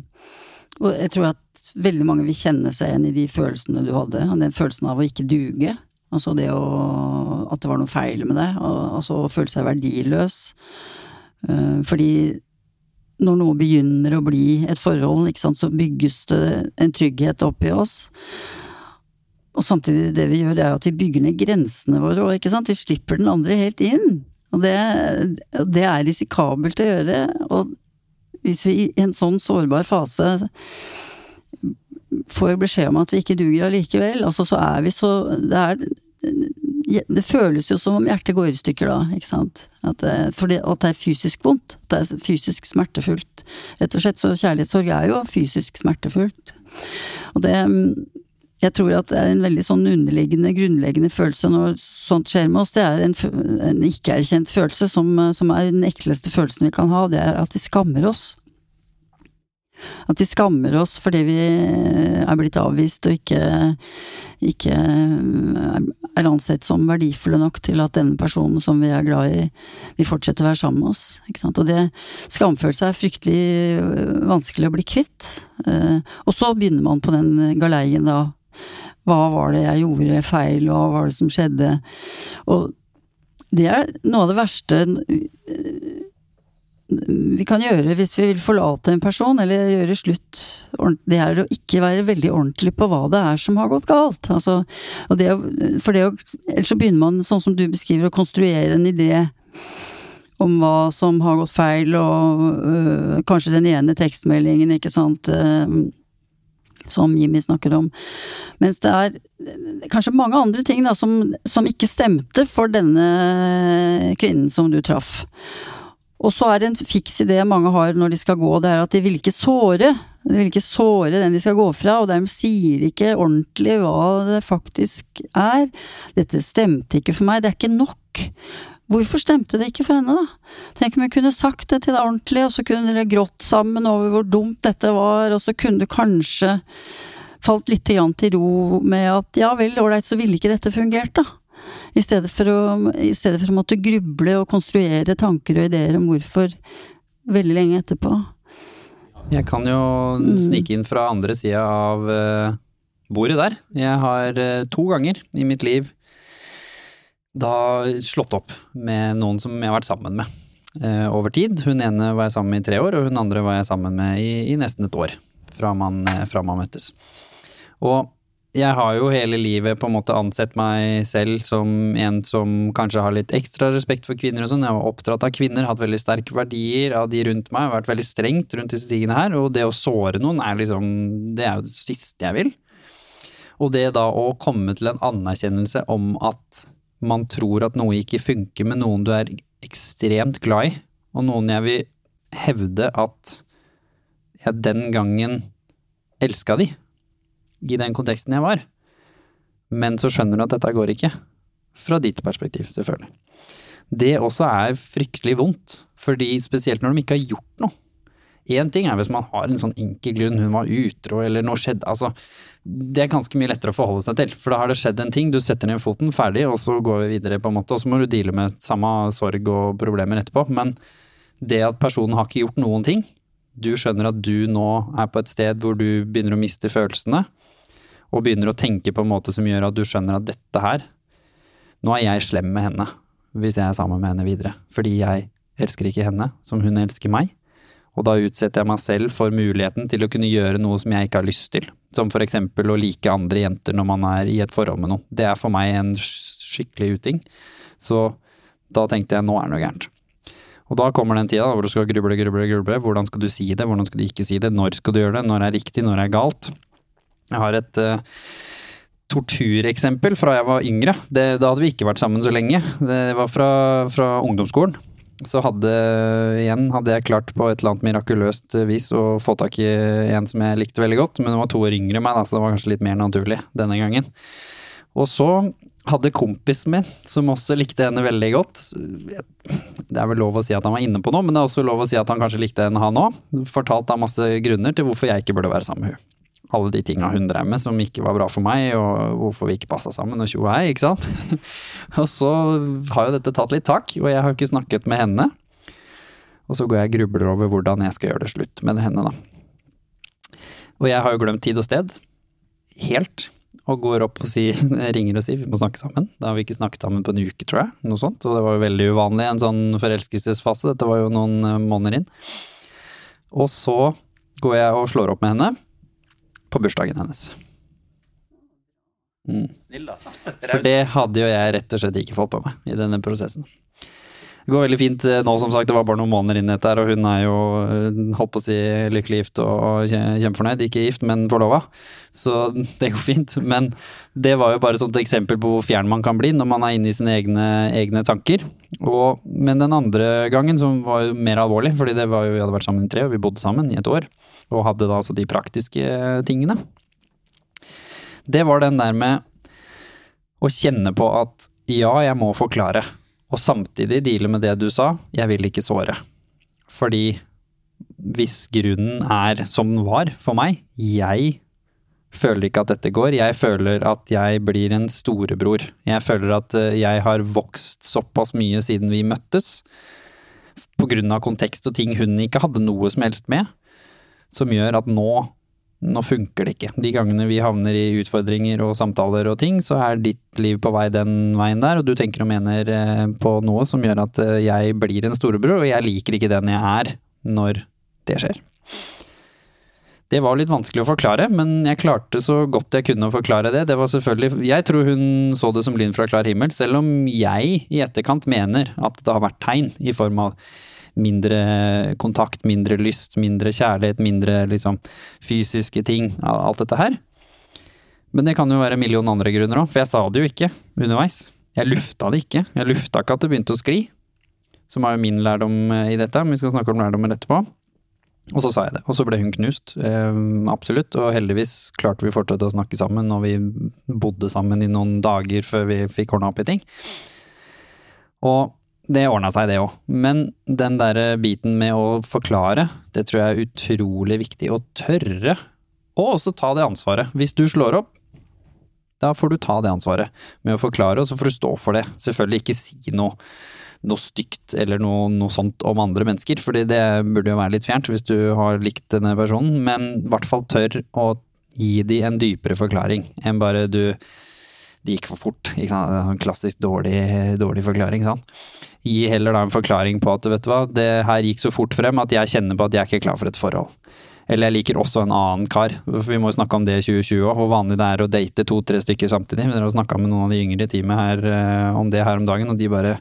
Og jeg tror at veldig mange vil kjenne seg igjen i de følelsene du hadde. Den følelsen av å ikke duge. Altså det å At det var noe feil med deg. Altså å føle seg verdiløs. Eh, Fordi når noe begynner å bli et forhold, sant, så bygges det en trygghet opp i oss. Og samtidig det vi gjør, det er at vi bygger ned grensene våre òg, ikke sant. Vi slipper den andre helt inn. Og det, det er risikabelt å gjøre. Og hvis vi i en sånn sårbar fase får beskjed om at vi ikke duger allikevel, altså så er vi så Det er det føles jo som om hjertet går i stykker da, ikke sant. At det, fordi, at det er fysisk vondt. At det er fysisk smertefullt. Rett og slett. Så kjærlighetssorg er jo fysisk smertefullt. Og det Jeg tror at det er en veldig sånn underliggende, grunnleggende følelse når sånt skjer med oss. Det er en, en ikke-erkjent følelse som, som er den ekleste følelsen vi kan ha. Det er at vi skammer oss. At vi skammer oss fordi vi er blitt avvist og ikke, ikke er ansett som verdifulle nok til at denne personen som vi er glad i, vil fortsette å være sammen med oss. Og det skamfølelse er fryktelig øh, vanskelig å bli kvitt. Eh, og så begynner man på den galeien da. Hva var det jeg gjorde feil, og hva var det som skjedde? Og det er noe av det verste vi kan gjøre hvis vi vil forlate en person eller gjøre slutt, det er å ikke være veldig ordentlig på hva det er som har gått galt. Altså, det, for det å, ellers så begynner man, sånn som du beskriver, å konstruere en idé om hva som har gått feil, og øh, kanskje den ene tekstmeldingen, ikke sant, øh, som Jimmy snakker om. Mens det er kanskje mange andre ting da, som, som ikke stemte for denne kvinnen som du traff. Og så er det en fiks idé mange har når de skal gå, det er at de vil ikke såre. De vil ikke såre den de skal gå fra, og dermed sier de ikke ordentlig hva det faktisk er. Dette stemte ikke for meg, det er ikke nok. Hvorfor stemte det ikke for henne, da? Tenk om hun kunne sagt det til deg ordentlig, og så kunne dere grått sammen over hvor dumt dette var, og så kunne du kanskje falt litt til ro med at ja vel, ålreit, så ville ikke dette fungert, da. I stedet, for å, I stedet for å måtte gruble og konstruere tanker og ideer om hvorfor veldig lenge etterpå. Jeg kan jo mm. snike inn fra andre sida av uh, bordet der. Jeg har uh, to ganger i mitt liv da slått opp med noen som jeg har vært sammen med uh, over tid. Hun ene var jeg sammen med i tre år, og hun andre var jeg sammen med i, i nesten et år. Fra man, fra man møttes. Og jeg har jo hele livet på en måte ansett meg selv som en som kanskje har litt ekstra respekt for kvinner og sånn. Jeg var oppdratt av kvinner, hatt veldig sterke verdier av de rundt meg, vært veldig strengt rundt disse tingene her. Og det å såre noen er liksom Det er jo det siste jeg vil. Og det da å komme til en anerkjennelse om at man tror at noe ikke funker med noen du er ekstremt glad i, og noen jeg vil hevde at jeg den gangen elska de i den konteksten jeg var. Men så skjønner du at dette går ikke. Fra ditt perspektiv, selvfølgelig. Det også er fryktelig vondt, fordi spesielt når de ikke har gjort noe. Én ting er hvis man har en sånn enkel grunn, hun var utro eller noe skjedde, altså det er ganske mye lettere å forholde seg til, for da har det skjedd en ting, du setter ned foten, ferdig, og så går vi videre, på en måte, og så må du deale med samme sorg og problemer etterpå. Men det at personen har ikke gjort noen ting, du skjønner at du nå er på et sted hvor du begynner å miste følelsene, og begynner å tenke på en måte som gjør at du skjønner at dette her Nå er jeg slem med henne hvis jeg er sammen med henne videre. Fordi jeg elsker ikke henne som hun elsker meg. Og da utsetter jeg meg selv for muligheten til å kunne gjøre noe som jeg ikke har lyst til. Som for eksempel å like andre jenter når man er i et forhold med noen. Det er for meg en skikkelig uting. Så da tenkte jeg nå er det noe gærent. Og da kommer den tida hvor du skal gruble, gruble, gruble. Hvordan skal du si det, hvordan skal du ikke si det, når skal du gjøre det, når er riktig, når er galt. Jeg har et uh, tortureksempel fra jeg var yngre. Det, da hadde vi ikke vært sammen så lenge. Det var fra, fra ungdomsskolen. Så hadde, igjen hadde jeg klart på et eller annet mirakuløst vis å få tak i en som jeg likte veldig godt, men hun var to år yngre enn meg, da, så det var kanskje litt mer naturlig denne gangen. Og så hadde kompisen min, som også likte henne veldig godt Det er vel lov å si at han var inne på noe, men det er også lov å si at han kanskje likte henne, han òg. Fortalt da masse grunner til hvorfor jeg ikke burde være sammen med henne alle de tinga hun drev med som ikke var bra for meg, og hvorfor vi ikke passa sammen, og tjo og hei, ikke sant. og så har jo dette tatt litt tak, og jeg har ikke snakket med henne. Og så går jeg og grubler over hvordan jeg skal gjøre det slutt med henne, da. Og jeg har jo glemt tid og sted. Helt. Og går opp og sier, ringer og sier vi må snakke sammen. Da har vi ikke snakket sammen på en uke, tror jeg. Noe sånt. Og det var jo veldig uvanlig, en sånn forelskelsesfase. Dette var jo noen eh, måneder inn. Og så går jeg og slår opp med henne på bursdagen hennes. Mm. For det hadde jo jeg rett og slett ikke fått på meg i denne prosessen. Det går veldig fint eh, nå, som sagt. Det var bare noen måneder inn dette her, og hun er jo eh, holdt på å si lykkelig gift og kjempefornøyd. Ikke gift, men forlova. Så det går fint. Men det var jo bare et eksempel på hvor fjern man kan bli når man er inne i sine egne, egne tanker. Og, men den andre gangen, som var jo mer alvorlig, fordi det var jo, vi hadde vært sammen i tre, og vi bodde sammen i et år og hadde da altså de praktiske tingene. Det var den der med å kjenne på at ja, jeg må forklare, og samtidig deale med det du sa, jeg vil ikke såre. Fordi hvis grunnen er som den var for meg. Jeg føler ikke at dette går. Jeg føler at jeg blir en storebror. Jeg føler at eh, jeg har vokst såpass mye siden vi møttes, på grunn av kontekst og ting hun ikke hadde noe som helst med, som gjør at nå nå funker det ikke. De gangene vi havner i utfordringer og samtaler og ting, så er ditt liv på vei den veien der, og du tenker og mener eh, på noe som gjør at eh, jeg blir en storebror, og jeg liker ikke den jeg er når det skjer. Det var litt vanskelig å forklare, men jeg klarte så godt jeg kunne å forklare det. Det var selvfølgelig Jeg tror hun så det som lyn fra klar himmel, selv om jeg i etterkant mener at det har vært tegn i form av mindre kontakt, mindre lyst, mindre kjærlighet, mindre liksom fysiske ting. Alt dette her. Men det kan jo være en million andre grunner òg, for jeg sa det jo ikke underveis. Jeg lufta det ikke. Jeg lufta ikke at det begynte å skli, som er jo min lærdom eh, i dette, men vi skal snakke om lærdommer etterpå. Og så sa jeg det, og så ble hun knust. Eh, absolutt. Og heldigvis klarte vi fortsatt å snakke sammen, og vi bodde sammen i noen dager før vi fikk ordna opp i ting. Og det ordna seg, det òg. Men den der biten med å forklare, det tror jeg er utrolig viktig. Å tørre. Og også ta det ansvaret. Hvis du slår opp, da får du ta det ansvaret med å forklare, og så får du stå for det. Selvfølgelig ikke si noe noe stygt eller noe, noe, sånt om andre mennesker, fordi det burde jo være litt fjernt hvis du har likt denne personen, men i hvert fall tør å gi de en dypere forklaring enn bare du det gikk for fort. Ikke sant? En klassisk dårlig, dårlig forklaring. Sant? Gi heller da en forklaring på at vet du hva, det her gikk så fort frem at jeg kjenner på at jeg er ikke klar for et forhold. Eller jeg liker også en annen kar. Vi må jo snakke om det i 2020 òg, hvor vanlig det er å date to-tre stykker samtidig. Vi snakka med noen av de yngre i teamet her uh, om det her om dagen, og de bare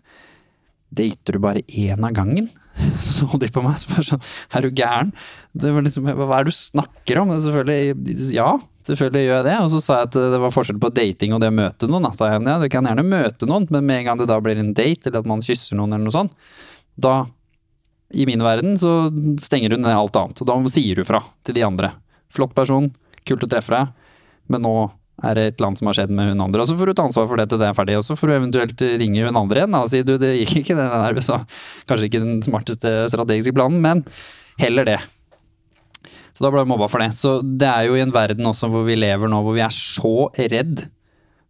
Dater du bare én av gangen? Så de på meg og er sånn Er du gæren? Det var liksom, hva er det du snakker om? Selvfølgelig, ja, selvfølgelig gjør jeg det. Og så sa jeg at det var forskjell på dating og det å møte noen. Da sa jeg ja, du kan gjerne møte noen, men med en gang det da blir en date, eller at man kysser noen eller noe sånt, da, i min verden, så stenger hun ned alt annet. Og da sier du fra til de andre. Flott person, kult å treffe deg, men nå er det et eller annet som har skjedd med hun andre. Og så får du ta ansvar for det til det er ferdig, og så får du eventuelt ringe hun andre igjen da, og si du, det gikk ikke det der, så kanskje ikke den smarteste strategiske planen, men heller det. Så da ble jeg mobba for det. Så det er jo i en verden også hvor vi lever nå, hvor vi er så redd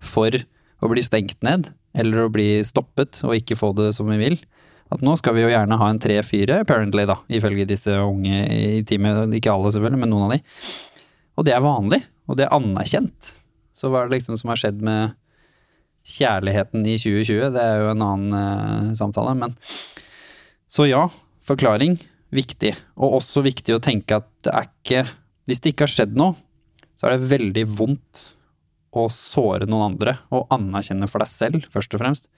for å bli stengt ned, eller å bli stoppet og ikke få det som vi vil. At nå skal vi jo gjerne ha en tre-fire, apparently, da, ifølge disse unge i teamet. Ikke alle, selvfølgelig, men noen av de. Og det er vanlig, og det er anerkjent. Så hva er det liksom som har skjedd med kjærligheten i 2020? Det er jo en annen uh, samtale, men Så ja, forklaring viktig. Og også viktig å tenke at det er ikke Hvis det ikke har skjedd noe, så er det veldig vondt å såre noen andre, og anerkjenne for deg selv, først og fremst,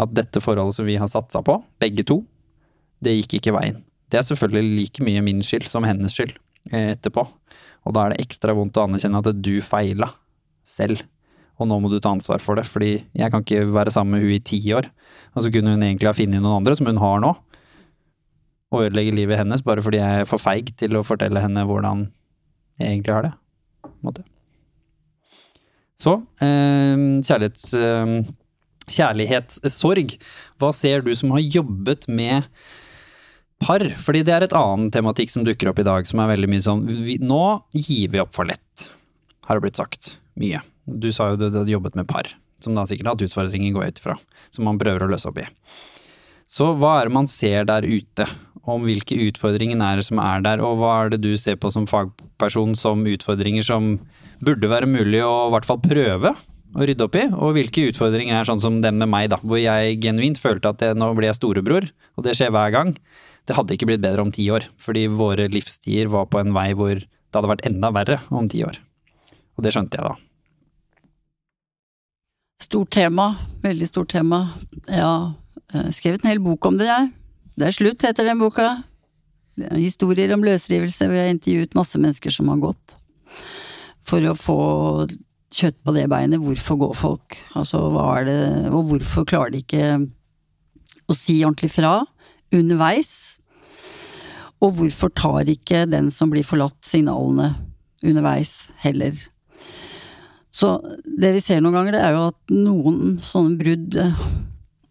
at dette forholdet som vi har satsa på, begge to, det gikk ikke veien. Det er selvfølgelig like mye min skyld som hennes skyld eh, etterpå. Og da er det ekstra vondt å anerkjenne at du feila selv. Og nå må du ta ansvar for det, fordi jeg kan ikke være sammen med hun i ti år. Og så kunne hun egentlig ha funnet noen andre, som hun har nå, og ødelegge livet hennes bare fordi jeg er for feig til å fortelle henne hvordan jeg egentlig har det. Måte. Så eh, kjærlighets... Eh, kjærlighetssorg. Hva ser du som har jobbet med par? Fordi det er et annen tematikk som dukker opp i dag, som er veldig mye sånn vi, Nå gir vi opp for lett, har det blitt sagt mye. Du sa jo du hadde jobbet med par, som da sikkert har hatt utfordringer, går jeg ut ifra, som man prøver å løse opp i. Så hva er det man ser der ute, om hvilke utfordringer er det som er der, og hva er det du ser på som fagperson som utfordringer som burde være mulig å i hvert fall prøve å rydde opp i, og hvilke utfordringer er sånn som den med meg, da, hvor jeg genuint følte at jeg, nå blir jeg storebror, og det skjer hver gang. Det hadde ikke blitt bedre om ti år, fordi våre livstider var på en vei hvor det hadde vært enda verre om ti år. Og det skjønte jeg da. Stort tema, veldig stort tema. Ja, skrevet en hel bok om det, jeg. Det er slutt, heter den boka. Historier om løsrivelse, hvor jeg har intervjuet masse mennesker som har gått. For å få kjøtt på det beinet. Hvorfor går folk? Altså, hva er det Og hvorfor klarer de ikke å si ordentlig fra underveis? Og hvorfor tar ikke den som blir forlatt, signalene underveis heller? Så det vi ser noen ganger, det er jo at noen sånne brudd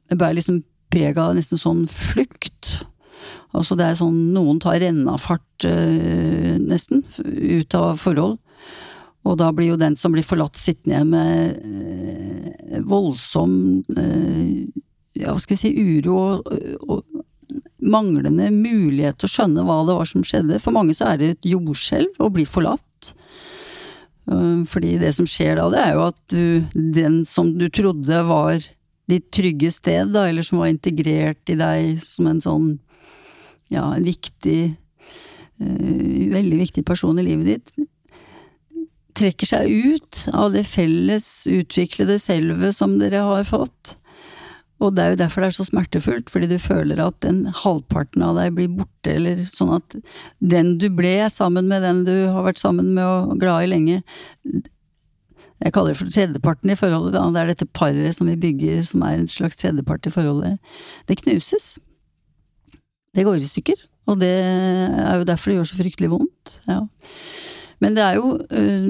eh, bærer liksom preg av nesten sånn flukt. Altså det er sånn noen tar rennafart øh, nesten, ut av forhold. Og da blir jo den som blir forlatt sittende igjen med øh, voldsom øh, ja, hva skal vi si, uro og, og, manglende mulighet til å skjønne hva det var som skjedde. For mange så er det et jordskjelv å bli forlatt. Fordi det som skjer da, det er jo at du, den som du trodde var ditt trygge sted, da, eller som var integrert i deg som en sånn, ja, en viktig uh, Veldig viktig person i livet ditt, trekker seg ut av det felles utviklede selvet som dere har fått. Og det er jo derfor det er så smertefullt, fordi du føler at den halvparten av deg blir borte, eller sånn at den du ble sammen med den du har vært sammen med og glad i lenge, jeg kaller det for tredjeparten i forholdet, da. det er dette paret som vi bygger som er en slags tredjepart i forholdet, det knuses. Det går i stykker, og det er jo derfor det gjør så fryktelig vondt. Ja. Men det er jo øh,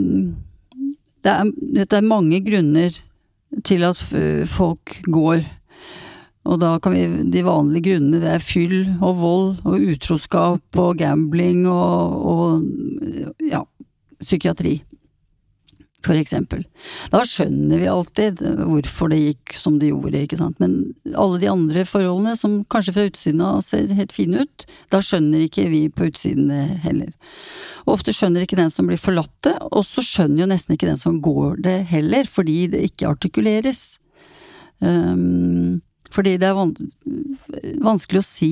det er, det er mange grunner til at folk går og da kan vi De vanlige grunnene det er fyll og vold og utroskap og gambling og, og ja, psykiatri. For eksempel. Da skjønner vi alltid hvorfor det gikk som det gjorde, ikke sant. Men alle de andre forholdene som kanskje fra utsiden av ser helt fine ut, da skjønner ikke vi på utsiden det heller. Og ofte skjønner ikke den som blir forlatt det, og så skjønner jo nesten ikke den som går det heller, fordi det ikke artikuleres. Um, fordi det er vanskelig å si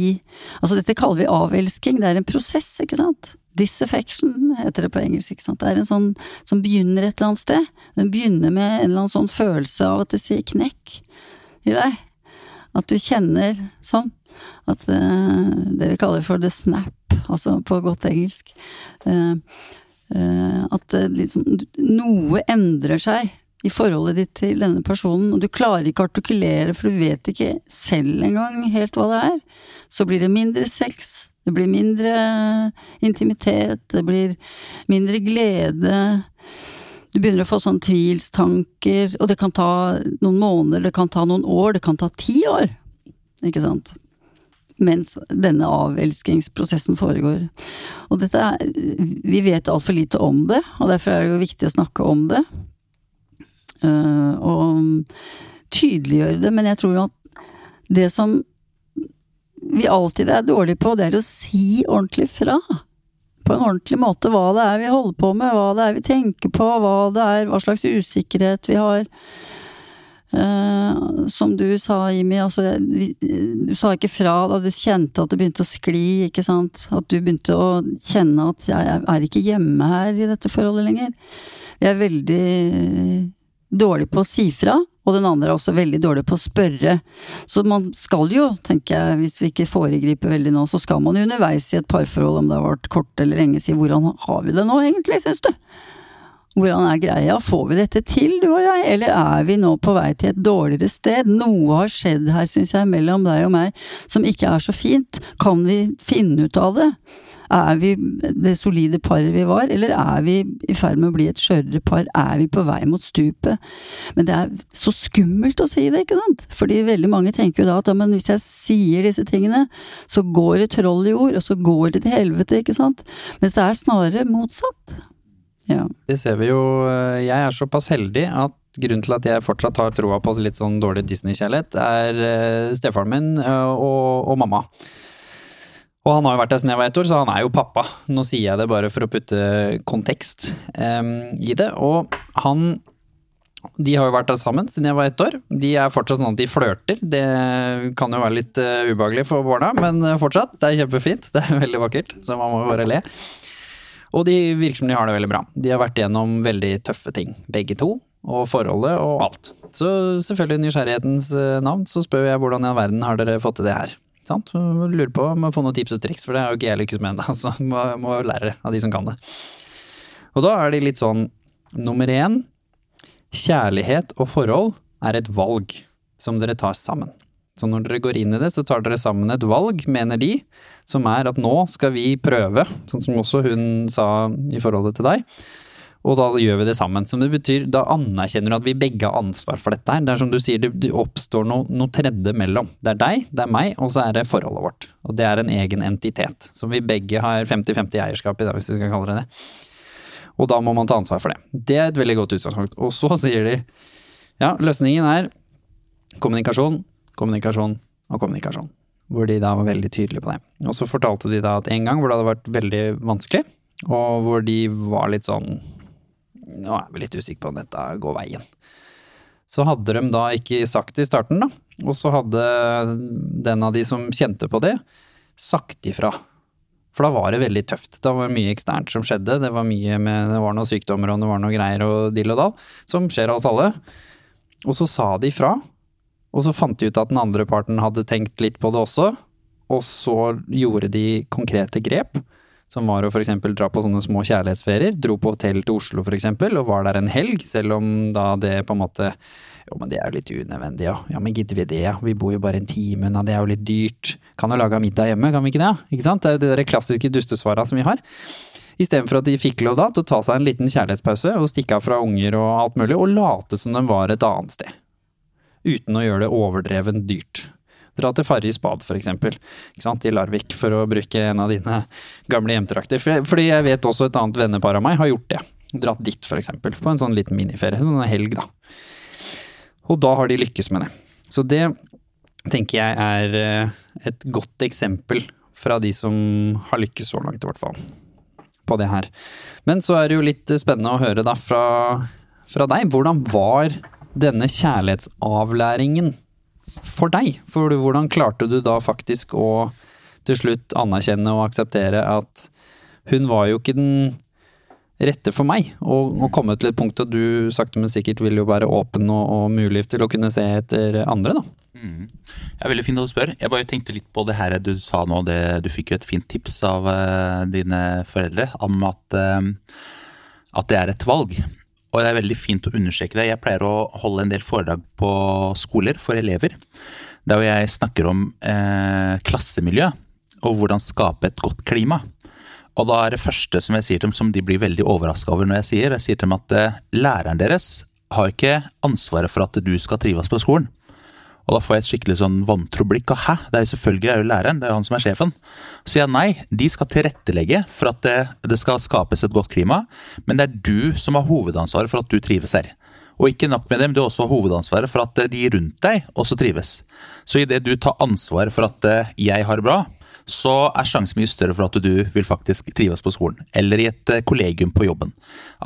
Altså, dette kaller vi avelsking, det er en prosess, ikke sant? Disaffection heter det på engelsk, ikke sant. Det er en sånn som begynner et eller annet sted. Den begynner med en eller annen sånn følelse av at det sier knekk i deg. At du kjenner sånn. At uh, det vi kaller for the snap, altså på godt engelsk. Uh, uh, at liksom noe endrer seg i forholdet ditt til denne personen, og du klarer ikke å artikulere, for du vet ikke selv engang helt hva det er, så blir det mindre sex, det blir mindre intimitet, det blir mindre glede. Du begynner å få sånne tvilstanker, og det kan ta noen måneder, det kan ta noen år, det kan ta ti år, ikke sant? Mens denne avelskingsprosessen foregår. Og dette er Vi vet altfor lite om det, og derfor er det jo viktig å snakke om det. Eh, og tydeliggjøre det. Men jeg tror jo at det som vi alltid er dårlige på, det er å si ordentlig fra. På en ordentlig måte hva det er vi holder på med, hva det er vi tenker på, hva det er, hva slags usikkerhet vi har. Uh, som du sa, Jimmy, altså, du sa ikke fra da du kjente at det begynte å skli, ikke sant? At du begynte å kjenne at jeg er ikke hjemme her i dette forholdet lenger. Vi er veldig dårlige på å si fra, og den andre er også veldig dårlig på å spørre. Så man skal jo, tenker jeg, hvis vi ikke foregriper veldig nå, så skal man jo underveis i et parforhold, om det har vært kort eller lenge, si hvordan har vi det nå egentlig, syns du? Hvordan er greia, får vi dette til, du og jeg, eller er vi nå på vei til et dårligere sted? Noe har skjedd her, syns jeg, mellom deg og meg som ikke er så fint, kan vi finne ut av det? Er vi det solide paret vi var, eller er vi i ferd med å bli et skjørere par? Er vi på vei mot stupet? Men det er så skummelt å si det, ikke sant? Fordi veldig mange tenker jo da at ja, men hvis jeg sier disse tingene, så går det troll i ord, og så går det til helvete, ikke sant? Mens det er snarere motsatt. Ja. Det ser vi jo. Jeg er såpass heldig at grunnen til at jeg fortsatt har troa på litt sånn dårlig Disney-kjærlighet, er eh, stefaren min eh, og, og mamma. Og han har jo vært der siden jeg var ett år, så han er jo pappa. Nå sier jeg det bare for å putte kontekst um, i det. Og han De har jo vært der sammen siden jeg var ett år. De er fortsatt sånn at de flørter. Det kan jo være litt uh, ubehagelig for barna, men fortsatt. Det er kjempefint. Det er veldig vakkert, så man må bare le. Og de virker som de har det veldig bra. De har vært gjennom veldig tøffe ting, begge to. Og forholdet og alt. Så selvfølgelig nysgjerrighetens eh, navn, så spør jeg hvordan i all verden har dere fått til det her? Sant? Lurer på om jeg får noen tips og triks, for det har jo ikke jeg lykkes med ennå. Så må, må lære av de som kan det. Og da er de litt sånn Nummer én kjærlighet og forhold er et valg som dere tar sammen. Så når dere går inn i det, så tar dere sammen et valg, mener de, som er at nå skal vi prøve, sånn som også hun sa i forholdet til deg. Og da gjør vi det sammen. Som det betyr, da anerkjenner du at vi begge har ansvar for dette her. Det er som du sier, det, oppstår noe, noe tredje mellom. Det er deg, det er meg, og så er det forholdet vårt. Og det er en egen entitet. Som vi begge har 50-50 eierskap i, hvis vi skal kalle det det. Og da må man ta ansvar for det. Det er et veldig godt utgangspunkt. Og så sier de ja, løsningen er kommunikasjon, kommunikasjon og kommunikasjon. Hvor de da var veldig tydelige på det. Og så fortalte de da at en gang hvor det hadde vært veldig vanskelig, og hvor de var litt sånn Nå er vi litt usikre på om dette går veien. Så hadde de da ikke sagt det i starten, da. Og så hadde den av de som kjente på det, sagt ifra. For da var det veldig tøft. Da var det mye eksternt som skjedde. Det var mye med, det var noen sykdommer og det var noe greier og dill og dall, som skjer av oss alle. Og så sa de ifra. og så fant de ut at den andre parten hadde tenkt litt på det også, og så gjorde de konkrete grep, som var å f.eks. dra på sånne små kjærlighetsferier. Dro på hotell til Oslo f.eks., og var der en helg, selv om da det på en måte Jo, men det er jo litt unødvendig, ja. Ja, men gidder vi det, ja. Vi bor jo bare en time unna, det er jo litt dyrt. Kan jo lage middag hjemme, kan vi ikke det? Ikke sant? Det er jo de der klassiske dustesvara som vi har. Istedenfor at de fikk lov da til å ta seg en liten kjærlighetspause og stikke av fra unger og alt mulig, og late som de var et annet sted. Uten å gjøre det overdreven dyrt. Dra til Farris bad, for sant? i Larvik, for å bruke en av dine gamle hjemtrakter. Fordi jeg vet også et annet vennepar av meg har gjort det. Dratt dit, eksempel, på en sånn liten miniferie. En helg, da. Og da har de lykkes med det. Så det tenker jeg er eh, et godt eksempel fra de som har lykkes så langt, i hvert fall. På det her. Men så er det jo litt spennende å høre da fra, fra deg. Hvordan var denne kjærlighetsavlæringen for deg? For hvordan klarte du da faktisk å til slutt anerkjenne og akseptere at hun var jo ikke den rette for meg, og, og komme til et punkt at du sakte, men sikkert vil jo være åpen og, og mulig til å kunne se etter andre, da. Mm. Veldig fint at du spør. Jeg bare tenkte litt på det her du sa nå. Det, du fikk jo et fint tips av uh, dine foreldre om at, uh, at det er et valg. Og det er veldig fint å understreke det. Jeg pleier å holde en del foredrag på skoler for elever. Der hvor jeg snakker om eh, klassemiljø og hvordan skape et godt klima. Og da er det første som jeg sier til dem, som de blir veldig overraska over når jeg sier, jeg sier til dem at læreren deres har ikke ansvaret for at du skal trives på skolen. Og da får jeg et skikkelig sånn vantro blikk. Og hæ, det er jo selvfølgelig er jo læreren, det er jo han som er sjefen. Så sier jeg nei, de skal tilrettelegge for at det, det, skal skapes et godt klima, men det er du som har hovedansvaret for at du trives her. Og ikke nok med det, men du har også hovedansvaret for at de rundt deg også trives. Så idet du tar ansvar for at jeg har det bra, så er sjansen mye større for at du vil faktisk trives på skolen. Eller i et kollegium på jobben.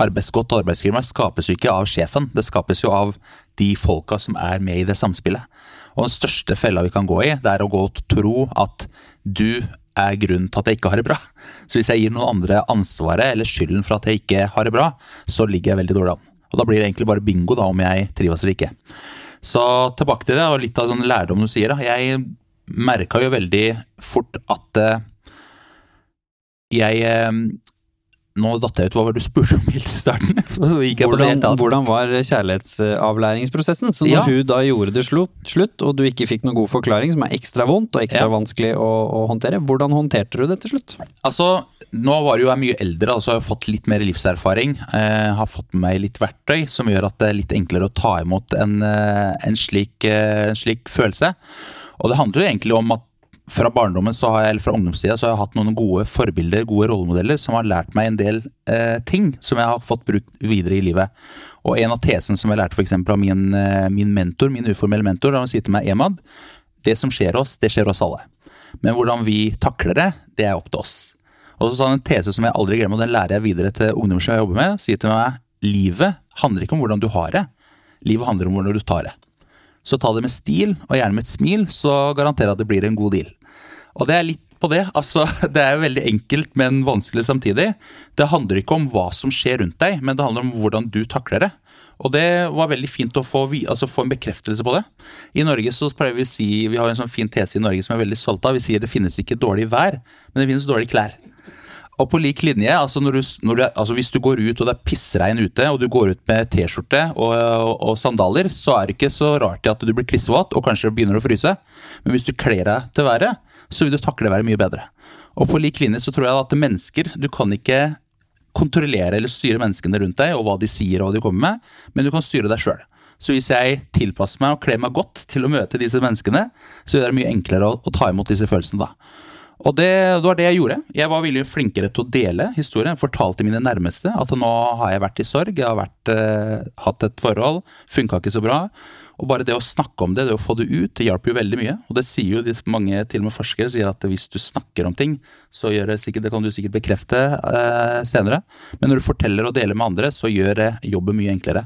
Arbeidsgodt arbeidsklima skapes jo ikke av sjefen, det skapes jo av de folka som er med i det samspillet. Og den største fella vi kan gå i, det er å gå og tro at du er grunnen til at jeg ikke har det bra. Så hvis jeg gir noen andre ansvaret eller skylden for at jeg ikke har det bra, så ligger jeg veldig dårlig an. Og da blir det egentlig bare bingo da om jeg trives eller ikke. Så tilbake til det, og litt av sånn lærdom du sier. da. Jeg merka jo veldig fort at uh, jeg uh, Nå datt jeg ut, hva var det du spurte om helt i starten? hvordan, hvordan, var kjærlighetsavlæringsprosessen? Så når ja. hun da gjorde det slutt, slutt, og du ikke fikk noen god forklaring, som er ekstra vondt og ekstra ja. vanskelig å, å, håndtere, hvordan håndterte du det til slutt? Altså, nå var jo jeg mye eldre, altså jeg har fått litt mer livserfaring. Eh, har fått med meg litt verktøy som gjør at det er litt enklere å ta imot en, en, slik, en slik følelse. Og det handler jo egentlig om at fra barndommen jeg, eller fra ungdomstida så har jeg hatt noen gode forbilder, gode rollemodeller, som har lært meg en del eh, ting som jeg har fått brukt videre i livet. Og en av tesene som jeg lærte f.eks. av min, eh, min, mentor, min uformelle mentor, han sier til meg Emad, det som skjer oss, det skjer oss alle. Men hvordan vi takler det, det er opp til oss. Og så sa han en tese som jeg aldri glemmer, og den lærer jeg videre til ungdommer som jeg jobber med. Sier til meg livet handler ikke om hvordan du har det, livet handler om hvordan du tar det. Så ta det med stil, og gjerne med et smil, så garanterer jeg at det blir en god deal. Og det er litt på det. Altså, det er veldig enkelt, men vanskelig samtidig. Det handler ikke om hva som skjer rundt deg, men det handler om hvordan du takler det. Og det var veldig fint å få, altså få en bekreftelse på det. I Norge så pleier vi å si, vi har en sånn fin tese i Norge som jeg er veldig stolt av. Vi sier det finnes ikke dårlig vær, men det finnes dårlige klær. Og på lik linje, altså, du, du, altså, hvis du går ut og det er pissregn ute, og du går ut med T-skjorte og, og, sandaler, så er det ikke så rart at du blir klissvåt og kanskje begynner å fryse. Men hvis du kler deg til været, så vil du takle været mye bedre. Og på lik linje så tror jeg at mennesker Du kan ikke kontrollere eller styre menneskene rundt deg og hva de sier og hva de kommer med, men du kan styre deg sjøl. Så hvis jeg tilpasser meg og kler meg godt til å møte disse menneskene, så vil det mye enklere å, å ta imot disse følelsene da. Og det, det, var det jeg gjorde. Jeg var veldig flinkere til å dele historien. Fortalte mine nærmeste at nå har jeg vært i sorg, jeg har vært, eh, hatt et forhold, funka ikke så bra. Og bare det å snakke om det, det å få det ut, det hjelper jo veldig mye. Og det sier jo mange til og med forskere sier at hvis du snakker om ting, så gjør det sikkert, det kan du sikkert bekrefte eh, senere. Men når du forteller og deler med andre, så gjør det jobben mye enklere.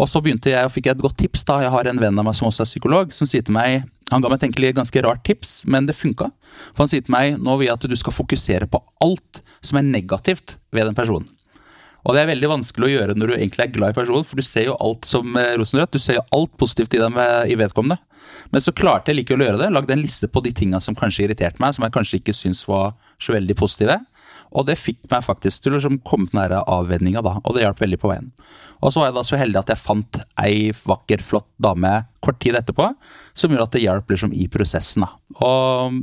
Og så begynte jeg, og fikk jeg et godt tips. da, Jeg har en venn av meg som også er psykolog, som sier til meg Han ga meg et ganske rart tips, men det funka. For han sier til meg nå vil jeg at du skal fokusere på alt som er negativt ved den personen. Og det er veldig vanskelig å gjøre når du egentlig er glad i personen, for du ser jo alt som eh, rosenrødt. Du ser jo alt positivt i dem eh, i vedkommende. Men så klarte jeg likevel å gjøre det. Lagde en liste på de tinga som kanskje irriterte meg, som jeg kanskje ikke syntes var så veldig positive. Og det fikk meg faktisk til å liksom komme til den avvenninga, da. Og det hjalp veldig på veien. Og så var jeg da så heldig at jeg fant ei vakker, flott dame kort tid etterpå, som gjorde at det hjalp liksom i prosessen, da. Og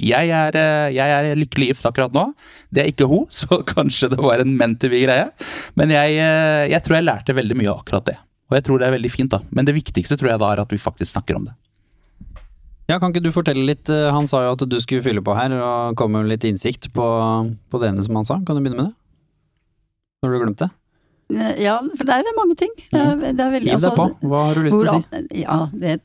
jeg er, jeg er, lykkelig gift akkurat nå. Det er ikke hun, så kanskje det var en meant to be-greie. Men jeg, jeg, tror jeg lærte veldig mye av akkurat det. Og jeg tror det er veldig fint, da. Men det viktigste tror jeg da er at vi faktisk snakker om det. Ja, Kan ikke du fortelle litt, eh, Han sa jo at du skulle fylle på her og komme med litt innsikt på, på det ene som han sa. Kan du begynne med det? Når du glemte det? Ja, for der er det mange ting. Det er, det er veldig, Hiv deg altså, på. Hva har du lyst til å si? Ja, det,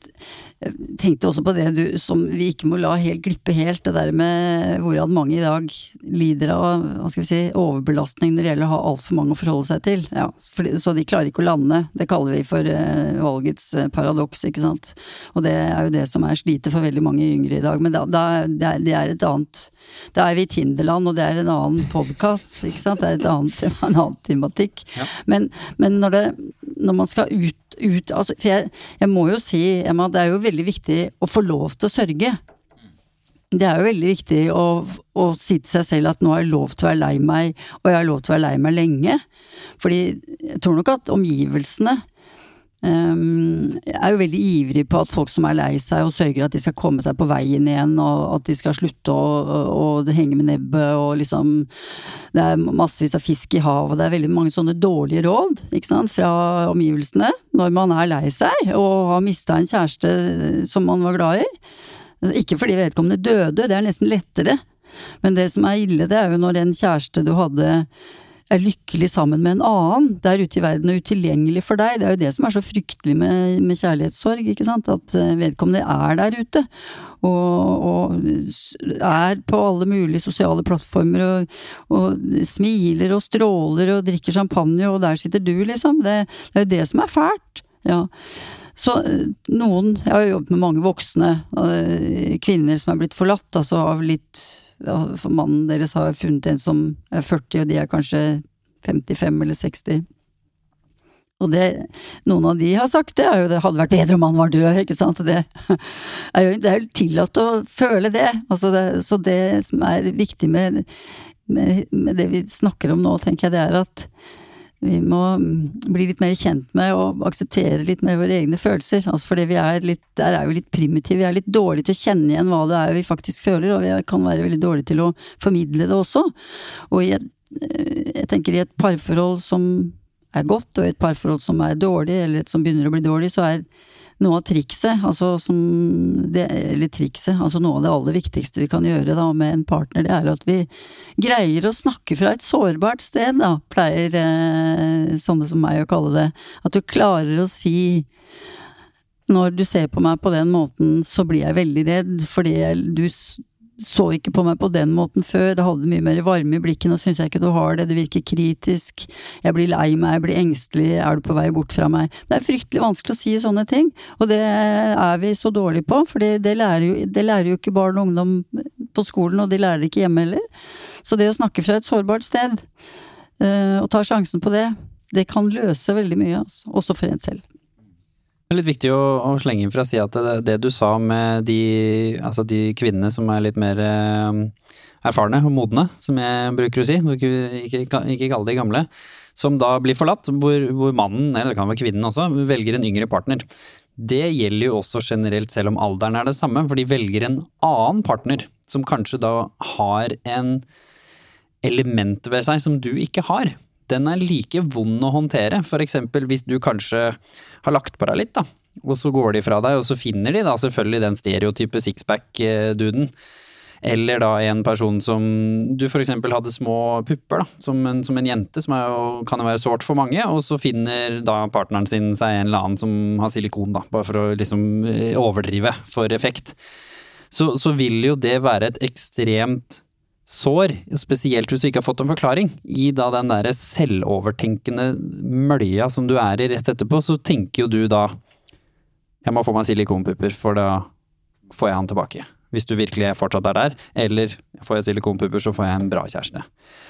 tenkte også på det du, som vi ikke må la helt glippe helt, det der med hvordan mange i dag lider av hva skal vi si, overbelastning når det gjelder å ha altfor mange å forholde seg til. Ja, for, så de klarer ikke å lande. Det kaller vi for uh, valgets uh, paradoks, ikke sant. Og det er jo det som er slitet for veldig mange yngre i dag. Men da, da, det, er, det, er, et annet Da er vi i Tinderland, og det er en annen podkast, ikke sant. Det er et annet, en annen tematikk. Ja. Men, men når, det, når man skal ut ut altså, For jeg, jeg, må jo si, Emma, det er jo veldig viktig å få lov til å sørge. Det er jo veldig viktig å, å si til seg selv at nå har jeg lov til å være lei meg, og jeg har lov til å være lei meg lenge. Fordi jeg tror nok at omgivelsene jeg er jo veldig ivrig på at folk som er lei seg og sørger at de skal komme seg på veien igjen, og at de skal slutte å, å henge med nebbet og liksom Det er massevis av fisk i havet, det er veldig mange sånne dårlige råd, ikke sant, fra omgivelsene når man er lei seg og har mista en kjæreste som man var glad i. Ikke fordi vedkommende døde, det er nesten lettere, men det som er ille, det er jo når en kjæreste du hadde er lykkelig sammen med en annen der ute i verden og utilgjengelig for deg. Det er jo det som er så fryktelig med, med kjærlighetssorg, ikke sant. At eh, vedkommende er der ute. Og, og er på alle mulige sosiale plattformer og, og, smiler og stråler og drikker champagne, og der sitter du, liksom. Det, det er jo det som er fælt. Ja. Så eh, noen Jeg har jo jobbet med mange voksne eh, kvinner som er blitt forlatt, altså av litt For mannen deres har funnet en som er 40, og de er kanskje 55 eller 60. Og det noen av de har sagt, det er jo det hadde vært bedre om han var død, ikke sant. Det er jo det er tillatt å føle det. Altså det. Så det som er viktig med, med, med det vi snakker om nå, tenker jeg, det er at vi må bli litt mer kjent med og akseptere litt mer våre egne følelser. Altså fordi vi er litt, der er vi litt primitive. Vi er litt dårlige til å kjenne igjen hva det er vi faktisk føler, og vi kan være veldig dårlige til å formidle det også. Og et, eh, jeg tenker i et parforhold som er godt, og i et parforhold som er dårlig, eller et som begynner å bli dårlig, så er noe av trikset, altså det, Eller trikset, altså noe av det aller viktigste vi kan gjøre da med en partner, det er at vi greier å snakke fra et sårbart sted, da, pleier eh, sånne som meg å kalle det. At du klarer å si når du ser på meg på den måten, så blir jeg veldig redd, fordi du så ikke på meg på den måten før, det hadde mye mer varme i blikket, nå syns jeg ikke du har det, du virker kritisk, jeg blir lei meg, jeg blir engstelig, er du på vei bort fra meg? Det er fryktelig vanskelig å si sånne ting, og det er vi så dårlige på, for det lærer jo, det lærer jo ikke barn og ungdom på skolen, og de lærer det ikke hjemme heller. Så det å snakke fra et sårbart sted, uh, og ta sjansen på det, det kan løse veldig mye, altså, også for en selv. Det er litt viktig å, å slenge inn for å si at det, det, du sa med de, altså de kvinnene som er litt mer eh, erfarne og modne, som jeg bruker å si, ikke, ikke, ikke kalle de gamle, som da blir forlatt, hvor, hvor, mannen, eller det kan være kvinnen også, velger en yngre partner. Det gjelder jo også generelt selv om alderen er det samme, for de velger en annen partner, som kanskje da har en element ved seg som du ikke har, den er like vond å håndtere. For eksempel hvis du kanskje har lagt på deg litt, da, og så går de fra deg, og så finner de da selvfølgelig den stereotype sixpack-duden. Eller da en person som du for eksempel hadde små pupper, da, som en, som en jente, som jo, kan jo være sårt for mange, og så finner da partneren sin seg en eller annen som har silikon, da, bare for å liksom eh, overdrive for effekt. Så, så vil jo det være et ekstremt sår, spesielt hvis du ikke har fått en forklaring, i da den derre selvovertenkende mølja som du er i rett etterpå, så tenker jo du da jeg må få meg silikonpupper, for da får jeg han tilbake. Hvis du virkelig fortsatt er der. Eller får jeg silikonpupper, så får jeg en bra kjæreste.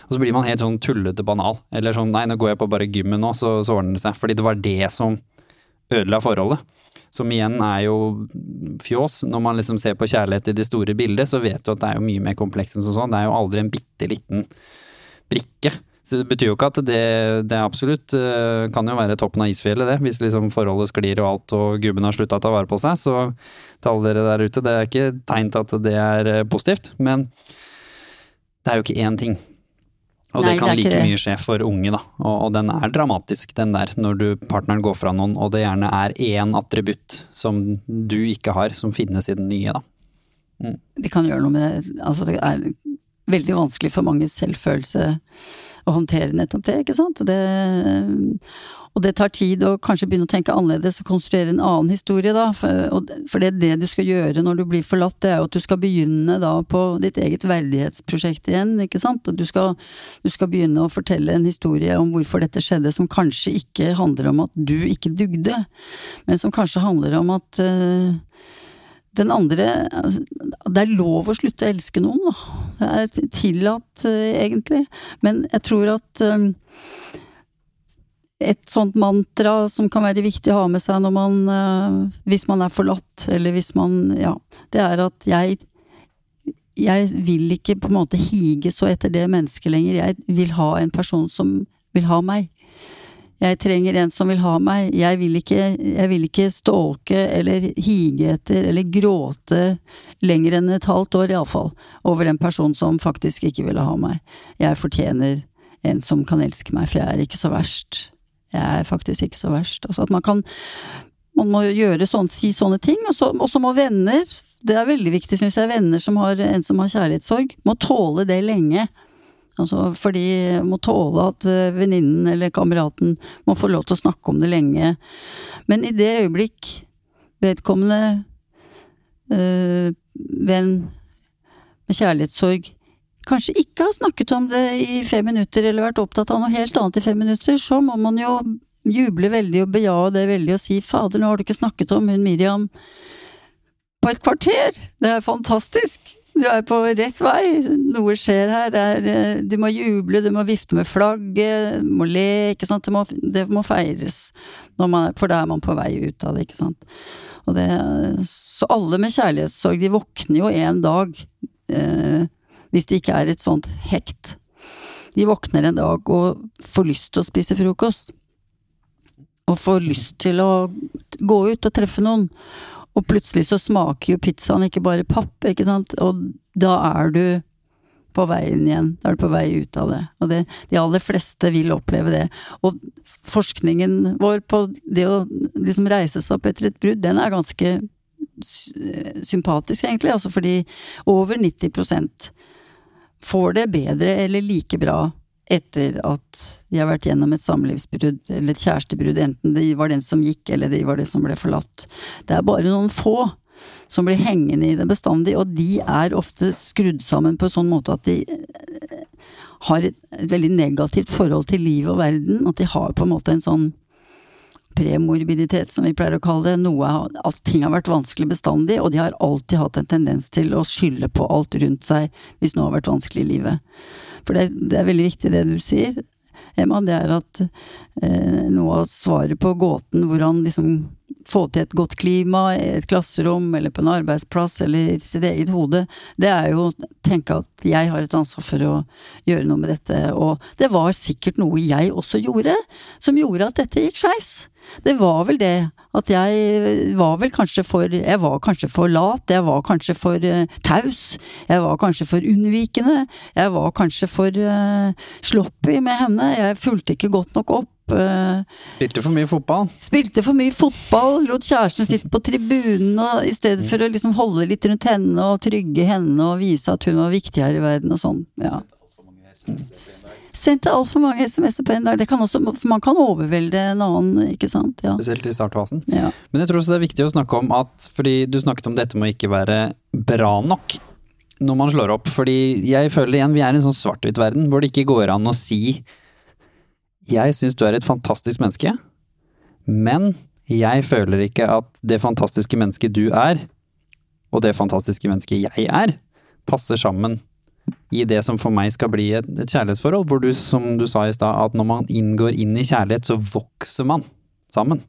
Og så blir man helt sånn tullete banal. Eller sånn nei, nå går jeg på bare gymmen nå, så, så ordner det seg. Fordi det var det som ødela forholdet. Som igjen er jo fjås. Når man liksom ser på kjærlighet i det store bildet, så vet du at det er jo mye mer komplekst enn sånn. Det er jo aldri en bitte liten brikke. Så det betyr jo ikke at det, det absolutt uh, kan jo være toppen av isfjellet, det. Hvis liksom forholdet sklir og alt og gubben har slutta å ta vare på seg. Så til alle dere der ute, det er ikke tegn til at det er uh, positivt. Men det er jo ikke én ting. Og Nei, det kan det like mye skje for unge, da. Og, og, den er dramatisk, den der, når du, partneren går fra noen, og det gjerne er én attributt som du ikke har, som finnes i den nye, da. Mm. Det kan gjøre noe med det. Altså, det er veldig vanskelig for mange selvfølelse å håndtere nettopp det, ikke sant. Det, og det tar tid å kanskje begynne å tenke annerledes og konstruere en annen historie, da. For, for det det du skal gjøre når du blir forlatt, det er jo at du skal begynne da på ditt eget verdighetsprosjekt igjen, ikke sant. Du skal, du skal begynne å fortelle en historie om hvorfor dette skjedde, som kanskje ikke handler om at du ikke dugde, men som kanskje handler om at uh, den andre altså, Det er lov å slutte å elske noen, da. Det er tillatt, uh, egentlig. Men jeg tror at um, et sånt mantra som kan være viktig å ha med seg når man uh, Hvis man er forlatt, eller hvis man Ja. Det er at jeg Jeg vil ikke på en måte hige så etter det mennesket lenger. Jeg vil ha en person som vil ha meg. Jeg trenger en som vil ha meg. Jeg vil ikke, jeg vil ikke stalke eller hige etter eller gråte lenger enn et halvt år, iallfall, over den personen som faktisk ikke ville ha meg. Jeg fortjener en som kan elske meg, for jeg er ikke så verst. Jeg er faktisk ikke så verst. Altså at man kan Man må gjøre sånn, si sånne ting, og så må venner det er veldig viktig, syns jeg, venner som har en som har kjærlighetssorg, må tåle det lenge. Altså, for de må tåle at eh, venninnen eller kameraten må få lov til å snakke om det lenge. Men i det øyeblikk vedkommende øh, venn med kjærlighetssorg kanskje ikke har snakket om det i fem minutter, eller vært opptatt av noe helt annet i fem minutter, så må man jo juble veldig og beja det veldig og si fader, nå har du ikke snakket om hun Miriam på et kvarter! Det er fantastisk! Du er på rett vei. Noe skjer her. Er, eh, du må juble, du må vifte med flagget, du må le, ikke sant. Det må, det må feires. Man, for da er man på vei ut av det, ikke sant. Det, så alle med kjærlighetssorg, de våkner jo en dag, eh, hvis det ikke er et sånt hekt. De våkner en dag og får lyst til å spise frokost. Og får lyst til å gå ut og treffe noen. Og plutselig så smaker jo pizzaen ikke bare papp, ikke sant, og da er du på veien igjen. Da er du på vei ut av det. Og det, de aller fleste vil oppleve det. Og forskningen vår på det å liksom reise seg opp etter et brudd, den er ganske sympatisk, egentlig. Altså fordi over 90% får det bedre eller like bra etter at de har vært gjennom et samlivsbrudd eller et kjærestebrudd, enten det var den som gikk eller det var det som ble forlatt. Det er bare noen få som blir hengende i det bestandig, og de er ofte skrudd sammen på en sånn måte at de eh, har et, et veldig negativt forhold til livet og verden, at de har på en måte en sånn premorbiditet, som vi pleier å kalle det, noe at ting har vært vanskelig bestandig, og de har alltid hatt en tendens til å skylde på alt rundt seg hvis noe har vært vanskelig i livet. For det, det er veldig viktig det du sier, Emma, det er at eh, noe av svaret på gåten hvordan liksom få til et godt klima i et klasserom eller på en arbeidsplass eller i sitt eget hode, det er jo å tenke at jeg har et ansvar for å gjøre noe med dette. Og det var sikkert noe jeg også gjorde, som gjorde at dette gikk skeis. Det var vel det at jeg var vel kanskje for Jeg var kanskje for lat, jeg var kanskje for uh, taus, jeg var kanskje for unnvikende, jeg var kanskje for uh, sloppy med henne, jeg fulgte ikke godt nok opp. Uh, Spilte for mye fotball. Spilte for mye fotball, lot kjæresten sitte på tribunen og i stedet for å liksom holde litt rundt henne og trygge henne og vise at hun var viktig her i verden og sånn. Ja. Sendte altfor mange SMS-er på en dag. Det kan også, man kan overvelde en annen, ikke sant. Ja. Spesielt i startfasen. Ja. Men jeg tror også det er viktig å snakke om at Fordi du snakket om dette med å ikke være bra nok når man slår opp. Fordi jeg føler igjen vi er i en sånn svart-hvitt-verden hvor det ikke går an å si Jeg syns du er et fantastisk menneske, men jeg føler ikke at det fantastiske mennesket du er, og det fantastiske mennesket jeg er, passer sammen i det som for meg skal bli et, et kjærlighetsforhold, hvor du, som du sa i stad, at når man inngår inn i kjærlighet, så vokser man sammen.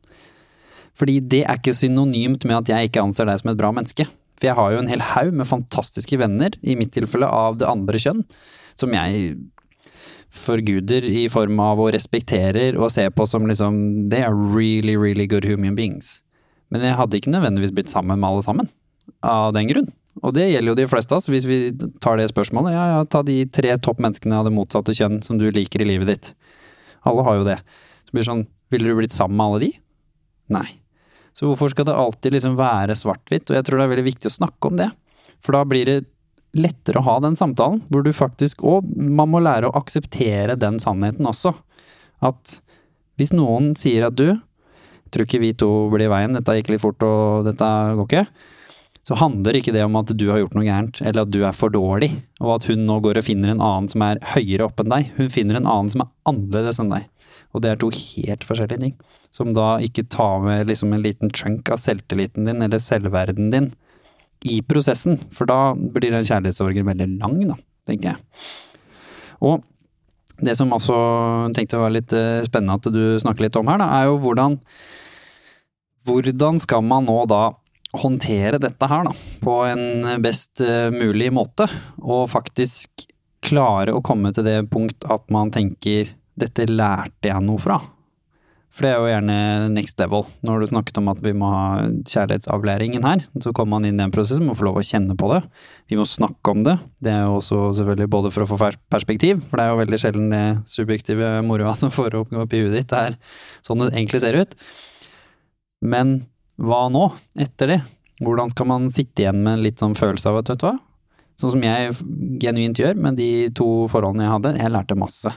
Fordi det er ikke synonymt med at jeg ikke anser deg som et bra menneske. For jeg har jo en hel haug med fantastiske venner, i mitt tilfelle av det andre kjønn, som jeg forguder i form av å respekterer og ser på som liksom They are really, really good human beings. Men jeg hadde ikke nødvendigvis blitt sammen med alle sammen. Av den grunn. Og det gjelder jo de fleste av oss, hvis vi tar det spørsmålet. Ja, ja, ta de tre topp menneskene av det motsatte kjønn som du liker i livet ditt. Alle har jo det. Så blir det sånn, ville du blitt sammen med alle de? Nei. Så hvorfor skal det alltid liksom være svart-hvitt? Og jeg tror det er veldig viktig å snakke om det. For da blir det lettere å ha den samtalen, hvor du faktisk Og man må lære å akseptere den sannheten også. At hvis noen sier at du, tror ikke vi to blir i veien, dette gikk litt fort og dette går ikke så handler ikke det om at du har gjort noe gærent, eller at du er for dårlig, og at hun nå går og finner en annen som er høyere opp enn deg. Hun finner en annen som er annerledes enn deg. Og det er to helt forskjellige ting. Som da ikke tar med liksom en liten chunk av selvtilliten din, eller selvverden din, i prosessen. For da blir den kjærlighetssorgen veldig lang, da, tenker jeg. Og det som også tenkte var litt eh, spennende at du snakker litt om her, da, er jo hvordan Hvordan skal man nå da håndtere dette her da, på en best eh, mulig måte, og faktisk klare å komme til det punkt at man tenker dette lærte jeg noe fra. For det er jo gjerne next level. Når du snakket om at vi må ha kjærlighetsavlæringen her, så kommer man inn i den prosessen, må få lov å kjenne på det. Vi må snakke om det. Det er jo også selvfølgelig både for å få perspektiv, for det er jo veldig sjelden det subjektive moroa som får opp i huet ditt, det er sånn det egentlig ser ut. Men hva nå, etter det? Hvordan skal man sitte igjen med en litt sånn følelse av at, vet du hva, sånn som jeg genuint gjør med de to forholdene jeg hadde, jeg lærte masse.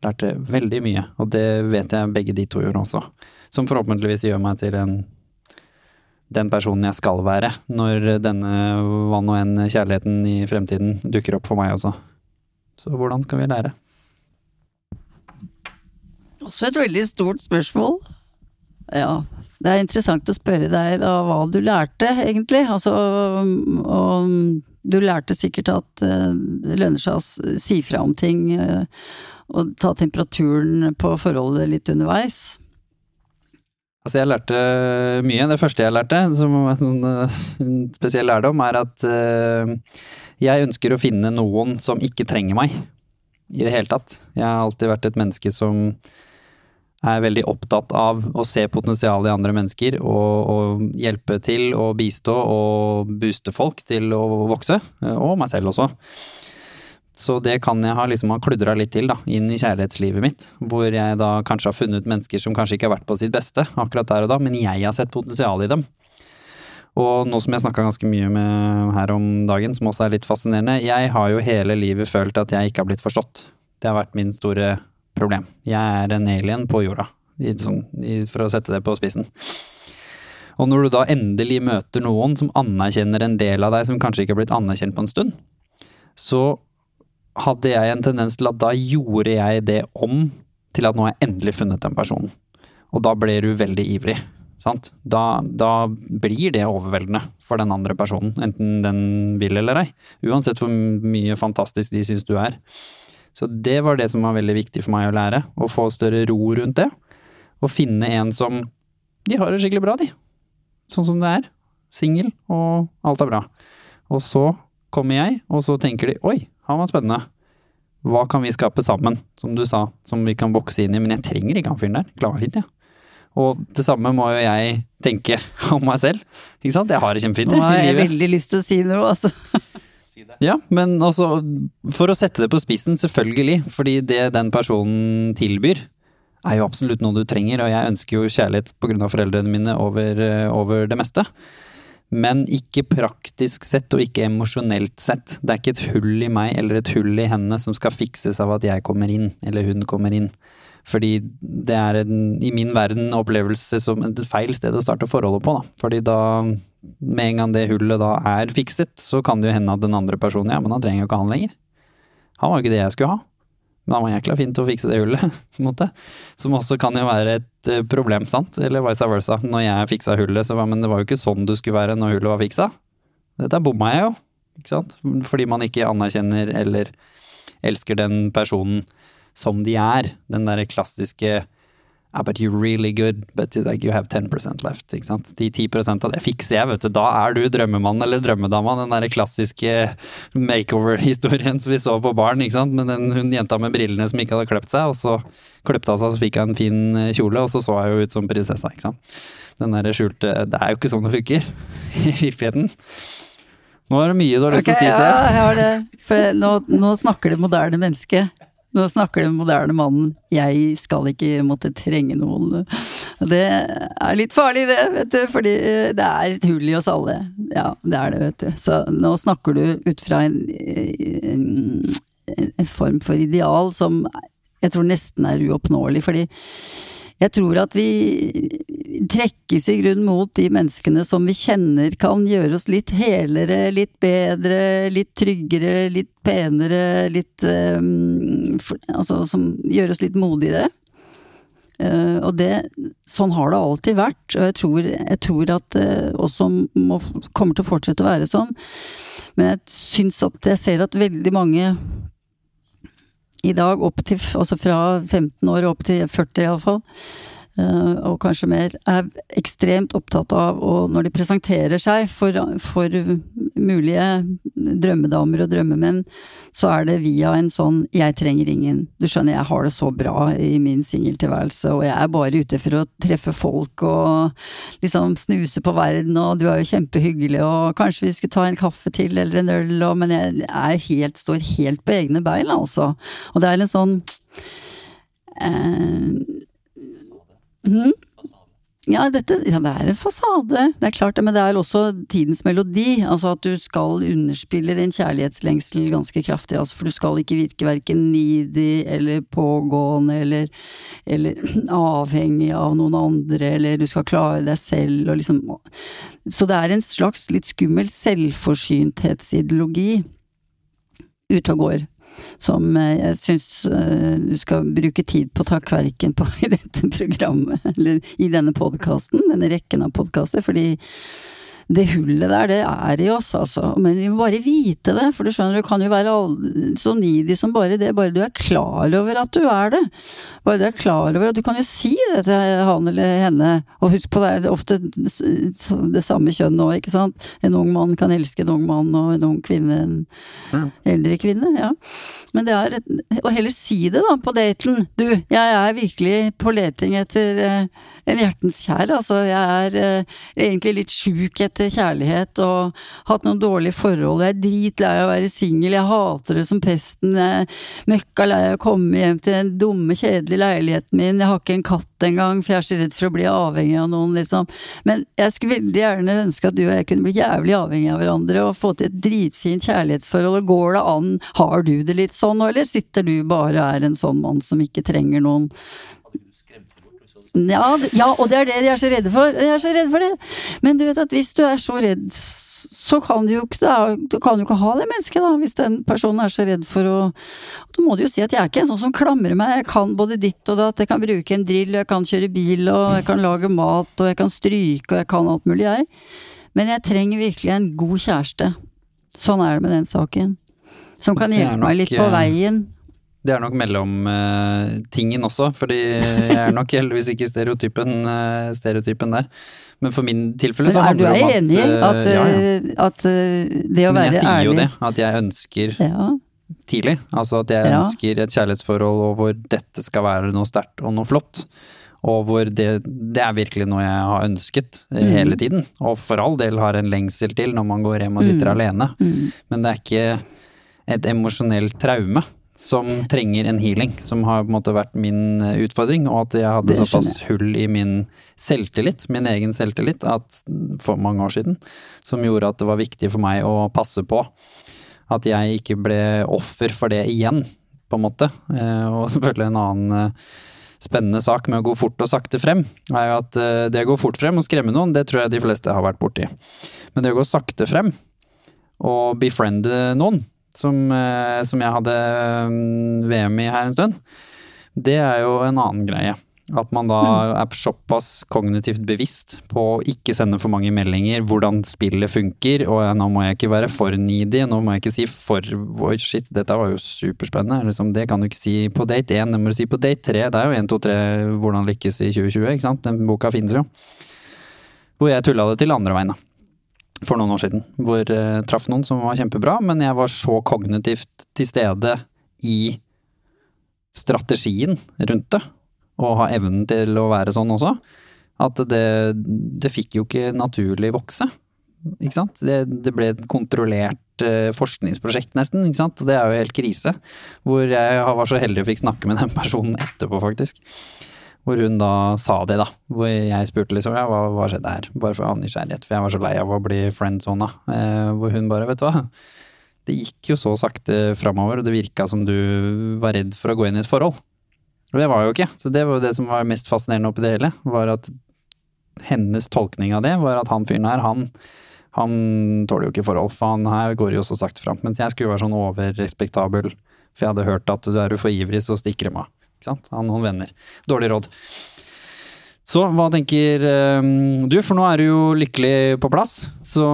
Lærte veldig mye, og det vet jeg begge de to gjorde også. Som forhåpentligvis gjør meg til en den personen jeg skal være, når denne hva nå enn kjærligheten i fremtiden dukker opp for meg også. Så hvordan skal vi lære? Også et veldig stort spørsmål. Ja, det er interessant å spørre deg da hva du lærte, egentlig. Altså, og du lærte sikkert at eh, det lønner seg å si fra om ting, eh, og ta temperaturen på forholdet litt underveis. Altså, jeg lærte mye. Det første jeg lærte, som en sånn spesiell lærdom, er at jeg ønsker å finne noen som ikke trenger meg i det hele tatt. Jeg har alltid vært et menneske som er veldig opptatt av å se potensialet i andre mennesker og, og, hjelpe til og bistå og booste folk til å vokse, og meg selv også. Så det kan jeg ha liksom ha kludra litt til, da, inn i kjærlighetslivet mitt. Hvor jeg da kanskje har funnet mennesker som kanskje ikke har vært på sitt beste akkurat der og da, men jeg har sett potensial i dem. Og nå som jeg snakka ganske mye med her om dagen, som også er litt fascinerende, jeg har jo hele livet følt at jeg ikke har blitt forstått. Det har vært min store problem. Jeg er en alien på jorda, sånn, for å sette det på spissen. Og når du da endelig møter noen som anerkjenner en del av deg som kanskje ikke har blitt anerkjent på en stund, så hadde jeg en tendens til at da gjorde jeg det om til at nå har jeg endelig funnet den personen. Og da blir du veldig ivrig. Sant? Da, da, blir det overveldende for den andre personen, enten den vil eller ei. Uansett hvor mye fantastisk de syns du er. Så det var det som var veldig viktig for meg å lære. Å få større ro rundt det. Og finne en som De har det skikkelig bra, de. sånn som det er. Singel, og alt er bra. Og så kommer jeg, og så tenker de oi, han var spennende. Hva kan vi skape sammen, som du sa, som vi kan vokse inn i? Men jeg trenger ikke han fyren der. Klarer meg fint, jeg. Ja. Og det samme må jo jeg tenke om meg selv. Ikke sant? Jeg har det kjempefint Nå har jeg veldig lyst til å si noe, altså. Ja, men altså, for å sette det på spissen, selvfølgelig. Fordi det den personen tilbyr, er jo absolutt noe du trenger. Og jeg ønsker jo kjærlighet pga. foreldrene mine over, eh, over det meste. Men ikke praktisk sett, og ikke emosjonelt sett. Det er ikke et hull i meg eller et hull i henne som skal fikses av at jeg kommer inn, eller hun kommer inn. Fordi det er en, i min verden opplevelse som et feil sted å starte forholdet på, da. Fordi da, med en gang det hullet da er fikset, så kan det jo hende at den andre personen, ja, men han trenger jo ikke han lenger. Han var jo ikke det jeg skulle ha. Men han var jækla fint å fikse det hullet, på en måte. Som også kan jo være et eh, problem, sant? Eller vice versa. Når jeg fiksa hullet, så var men det var jo ikke sånn du skulle være når hullet var fiksa. Dette bomma jeg jo, ikke sant? Fordi man ikke anerkjenner eller elsker den personen som de er. Den derre klassiske ah, but you're really good, but like you have 10 left. ikke sant? De 10 av det fikser jeg, vet du. Da er du drømmemann eller drømmedama. Den der klassiske makeover-historien som vi så på barn, ikke sant. Med den hun jenta med brillene som ikke hadde kløpt seg, og så kløpte hun seg, så fikk hun en fin eh, kjole, og så så hun jo ut som prinsessa, ikke sant. Den derre skjulte Det er jo ikke sånn det funker i virkeligheten. Nå er det mye du har lyst til okay, å si, ja, jeg har det. For nå, nå snakker det moderne mennesket. Nå snakker den moderne mannen 'jeg skal ikke måtte trenge noen'. Det er litt farlig det, vet du, fordi det er et hull i oss alle. Ja, det er det, vet du. Så nå snakker du ut fra en, en, en form for ideal som jeg tror nesten er uoppnåelig, fordi jeg tror at vi trekkes i grunn mot de menneskene som vi kjenner kan gjøre oss litt helere, litt bedre, litt tryggere, litt penere, litt um, for, Altså som gjør oss litt modigere. Uh, og det, sånn har det alltid vært, og jeg tror, jeg tror at det uh, også må, kommer til å fortsette å være sånn. Men jeg syns at jeg ser at veldig mange i dag, opp til, altså fra 15 år opp til 40 iallfall, og kanskje mer, er ekstremt opptatt av, og når de presenterer seg for, for mulige drømmedamer og drømmemenn, så er det via en sånn 'jeg trenger ingen'. Du skjønner, jeg har det så bra i min singeltilværelse, og jeg er bare ute for å treffe folk og liksom snuse på verden, og du er jo kjempehyggelig, og kanskje vi skulle ta en kaffe til eller en øl, og, men jeg er helt, står helt på egne bein, altså. Og det er en sånn eh, hm? Ja, dette, ja, det er en fasade, det er klart det, men det er også tidens melodi. Altså at du skal underspille din kjærlighetslengsel ganske kraftig, altså, for du skal ikke virke verken needy eller pågående eller, eller avhengig av noen andre, eller du skal klare deg selv og liksom Så det er en slags litt skummel selvforsynthetsideologi ute og går som jeg syns du skal bruke tid på å ta kverken på i dette programmet, eller i denne podkasten, denne rekken av podkaster, fordi det hullet der, det er i oss, altså. Men vi må bare vite det, for du skjønner, du kan jo være så needy som bare det, bare du er klar over at du er det. Bare du er klar over at du kan jo si det til han eller henne, og husk på det er ofte det samme kjønn nå, ikke sant. En ung mann kan elske en ung mann, og en ung kvinne en eldre kvinne, ja. Men det er Og heller si det, da, på daten. Du, jeg er virkelig på leting etter uh, en hjertens kjær, altså. Jeg er uh, egentlig litt sjuk etter kjærlighet og hatt noen dårlige forhold. Jeg er dritlei av å være singel, jeg hater det som pesten. Jeg er møkka av å komme hjem til den dumme, kjedelige leiligheten min. Jeg har ikke en katt engang, for jeg er så redd for å bli avhengig av noen, liksom. Men jeg skulle veldig gjerne ønske at du og jeg kunne bli jævlig avhengig av hverandre og få til et dritfint kjærlighetsforhold. Og går det an, har du det litt sånn, eller sitter du bare og er en sånn mann som ikke trenger noen ja, ja, og det er det de er så redde for. De er så redde for det. Men du vet at hvis du er så redd, så kan du jo ikke, du kan jo ikke ha det mennesket, da. Hvis den personen er så redd for å Da må du jo si at jeg er ikke en sånn som klamrer meg. Jeg kan både ditt og datt. Jeg kan bruke en drill, jeg kan kjøre bil, og jeg kan lage mat, og jeg kan stryke, og jeg kan alt mulig, jeg. Men jeg trenger virkelig en god kjæreste. Sånn er det med den saken. Som kan hjelpe meg litt på veien. Det er nok mellomtingen uh, også, fordi jeg er nok heldigvis ikke stereotypen, uh, stereotypen der. Men for min tilfelle så er handler det om at enig i eh, at, ja, ja. eh, at det å Men jeg sier jo det, at jeg ønsker Ja. tidlig. Altså at jeg ønsker et kjærlighetsforhold og hvor dette skal være noe sterkt og noe flott. Og hvor det, det er virkelig noe jeg har ønsket Mm. hele tiden. Og for all del har en lengsel til når man går hjem og sitter Mm. alene. Mm. Men det er ikke et emosjonelt traume som trenger en healing, som har på en måte vært min eh, utfordring. Og at jeg hadde såpass hull i min selvtillit, min egen selvtillit, at for mange år siden, som gjorde at det var viktig for meg å passe på at jeg ikke ble offer for det igjen, på en måte. Eh, Og selvfølgelig en annen eh, spennende sak med å gå fort og sakte frem, er jo at det å gå fort frem og skremme noen, det tror jeg de fleste har vært borti. Men det å gå sakte frem og befriende noen, som, eh, som jeg hadde mm, VM i her en stund, det er jo en annen greie. At man da er såpass kognitivt bevisst på å ikke sende for mange meldinger, hvordan spillet funker, og nå må jeg ikke være for needy, nå må jeg ikke si for Oi, shit, dette var jo superspennende. Liksom, det kan du ikke si på date én, det må du si på date tre. Det er jo 1, 2, 3 hvordan lykkes i 2020, ikke sant. Den boka finnes jo. Hvor jeg tulla det til andre veien, da. For noen år siden. Hvor jeg traff noen som var kjempebra, men jeg var så kognitivt til stede i strategien rundt det, og ha evnen til å være sånn også, at det, det fikk jo ikke naturlig vokse. Ikke sant? Det, det ble et kontrollert eh, forskningsprosjekt nesten, ikke sant? det er jo helt krise. Hvor jeg var så heldig og fikk snakke med den personen etterpå, faktisk. Hvor hun da sa det, da. Hvor jeg spurte liksom ja, hva, hva skjedde her? Bare for av nysgjerrighet, for jeg var så lei av å bli friendzona. Eh, hvor hun bare, vet du hva. Det gikk jo så sakte framover, og det virka som du var redd for å gå inn i et forhold. Og det var jo ikke. Så det var jo det som var mest fascinerende oppi det hele. Var at hennes tolkning av det var at han fyren her, han, han tåler jo ikke forhold. For han her går jo så sakte fram. Mens jeg skulle være sånn overrespektabel, for jeg hadde hørt at du er du for ivrig, så stikker de av. Ikke sant? Han har noen venner. Dårlig råd. Så hva tenker eh, du, for nå er du jo lykkelig på plass. Så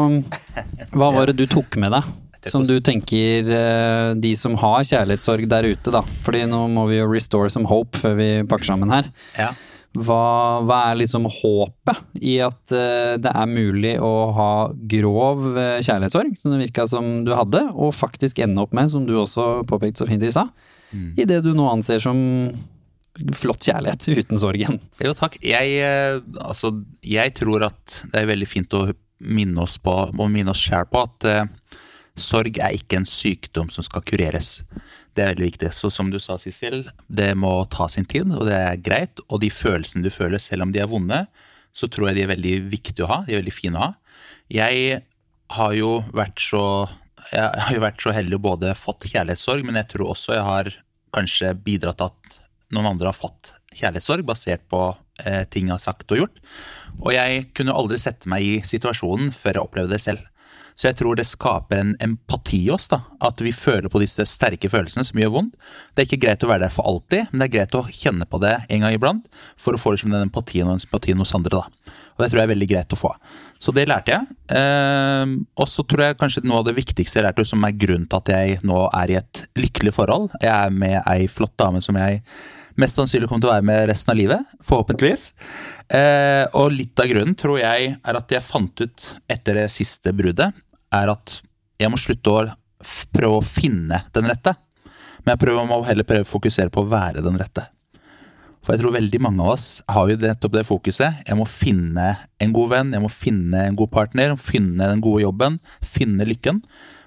hva var det du tok med deg? Som du tenker eh, de som har kjærlighetssorg der ute, da. Fordi nå må vi jo restore some hope før vi pakker sammen her. Ja. Hva, hva er liksom håpet i at eh, det er mulig å ha grov eh, kjærlighetssorg, som det virka som du hadde, og faktisk ende opp med, som du også påpekte så fint i stad, i det du nå anser som flott kjærlighet uten sorgen? Jo, takk. Jeg, eh, altså, jeg tror at det er veldig fint å minne oss på, å minne oss selv på at uh, sorg er ikke en sykdom som skal kureres. Det er veldig viktig. Så som du sa, Sissel, det må ta sin tid, og det er greit. Og de følelsene du føler, selv om de er vonde, så tror jeg de er veldig viktige å ha. De er veldig fine å ha. Jeg har jo vært så jeg har jo vært så heldig å både fått kjærlighetssorg, men jeg tror også jeg har kanskje bidratt til at noen andre har fått kjærlighetssorg basert på eh, ting jeg har sagt og gjort. Og jeg kunne aldri sette meg i situasjonen før jeg opplevde det selv. Så jeg tror det skaper en empati i oss, da. At vi føler på disse sterke følelsene som gjør vondt. Det er ikke greit å være der for alltid, men det er greit å kjenne på det en gang iblant for å få liksom den empatien og sympatien hos andre, da. Og det tror jeg er veldig greit å få. Så det lærte jeg. Eh, og så tror jeg kanskje noe av det viktigste jeg lærte, som er grunnen til at jeg nå er i et lykkelig forhold. Jeg er med ei flott dame som jeg mest sannsynlig kommer til å være med resten av livet. Forhåpentligvis. Eh, og litt av grunnen tror jeg er at jeg fant ut etter det siste bruddet, er at jeg må slutte å prøve å finne den rette. Men jeg prøver, må heller prøve å fokusere på å være den rette. For jeg tror veldig mange av oss har jo nettopp det fokuset. Jeg må finne en god venn, jeg må finne en god partner, finne den gode jobben, finne lykken.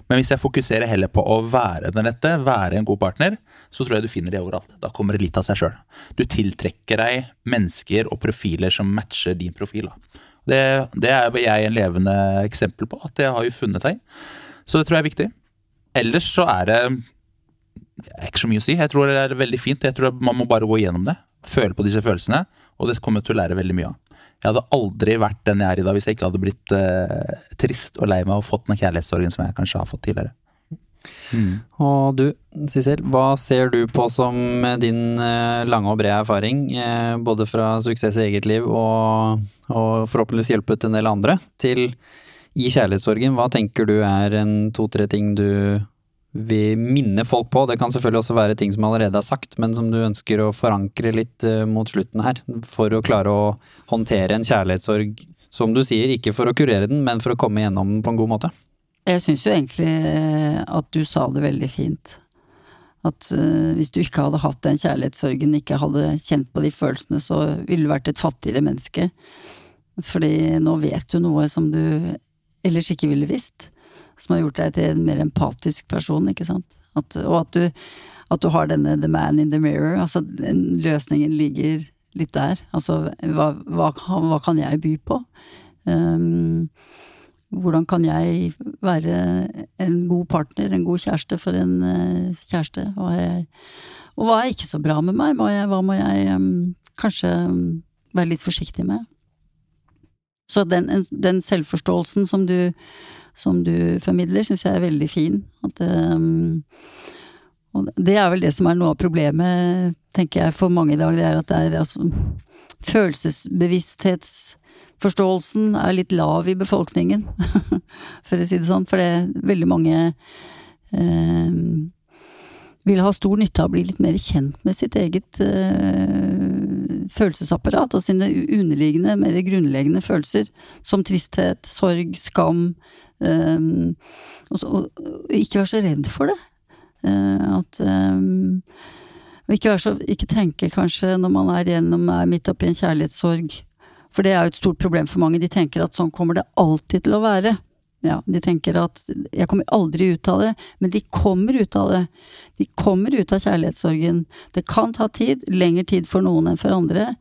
Men hvis jeg fokuserer heller på å være den rette, være en god partner, så tror jeg du finner det overalt. Da kommer det litt av seg sjøl. Du tiltrekker deg mennesker og profiler som matcher din profil. Da. Det, det er jeg en levende eksempel på, at jeg har jo funnet deg. Så det tror jeg er viktig. Ellers så er det det ikke så mye å si. Jeg tror det er veldig fint. Jeg tror Man må bare gå igjennom det. Føle på disse følelsene. Og det kommer jeg til å lære veldig mye av. Jeg hadde aldri vært den jeg er i dag hvis jeg ikke hadde blitt eh, trist og lei meg og fått den kjærlighetssorgen som jeg kanskje har fått tidligere. Og du, Sissel, hva ser du på som din eh, lange og brede erfaring, eh, både fra suksess i eget liv og, og forhåpentligvis hjulpet en del andre, til i kjærlighetssorgen? Hva tenker du er en to-tre ting du vil minne folk på? Det kan selvfølgelig også være ting som allerede er sagt, men som du ønsker å forankre litt eh, mot slutten her, for å klare å håndtere en kjærlighetssorg som du sier, ikke for å kurere den, men for å komme gjennom den på en god måte. Jeg syns jo egentlig eh, at du sa det veldig fint. At uh, hvis du ikke hadde hatt den kjærlighetssorgen, ikke hadde kjent på de følelsene, så ville du vært et fattigere menneske. Fordi nå vet du noe som du ellers ikke ville visst. Som har gjort deg til en mer empatisk person, ikke sant. At, og at du, at du har denne the man in the mirror. Altså, løsningen ligger litt der. Altså, hva, hva, hva kan jeg by på? Um, hvordan kan jeg være en god partner, en god kjæreste for en uh, kjæreste? Hva jeg, og hva er ikke så bra med meg? Hva, jeg, hva må jeg um, kanskje um, være litt forsiktig med? Så den, den selvforståelsen som du, som du formidler, syns jeg er veldig fin. At, um, og det er vel det som er noe av problemet, tenker jeg, for mange i dag. Det er at det er altså Følelsesbevissthets forståelsen er litt lav i befolkningen, for å si det sånn. For det er veldig mange eh, vil ha stor nytte av å bli litt mer kjent med sitt eget eh, følelsesapparat og sine underliggende, mer grunnleggende følelser, som tristhet, sorg, skam. Eh, og, og, ikke være så redd for det. Eh, at eh, og ikke, så, ikke tenke kanskje når man er gjennom, er midt oppi en kjærlighetssorg, for det er jo et stort problem for mange. De tenker at sånn kommer det alltid til å være. Ja, de tenker at jeg kommer aldri ut av det, men de kommer ut av det. De kommer ut av kjærlighetssorgen. Det kan ta tid, lengre tid for noen enn for andre,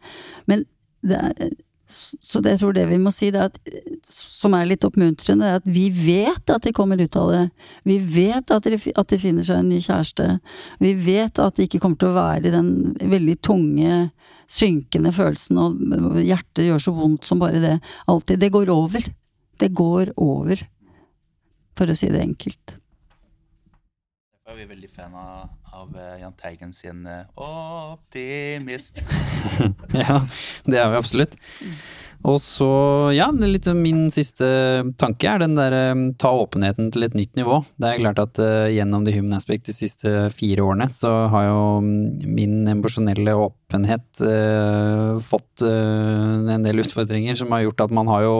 men det er så det jeg tror det vi må si, at, som er litt oppmuntrende, er at vi vet at de kommer ut av det. Vi vet at de, at de finner seg en ny kjæreste. Vi vet at de ikke kommer til å være i den veldig tunge, synkende følelsen, og hjertet gjør så vondt som bare det. Alltid. Det går over. Det går over, for å si det enkelt. Er vi veldig fan av, av eh, Jahn Teigen sin uh, 'Optimist'. ja, det er vi absolutt. Og så, ja, litt min siste tanke er den derre um, ta åpenheten til et nytt nivå. Det er klart at uh, gjennom The Human Aspect de siste fire årene, så har jo um, min emosjonelle åpenhet uh, fått en del utfordringer som har gjort at man har jo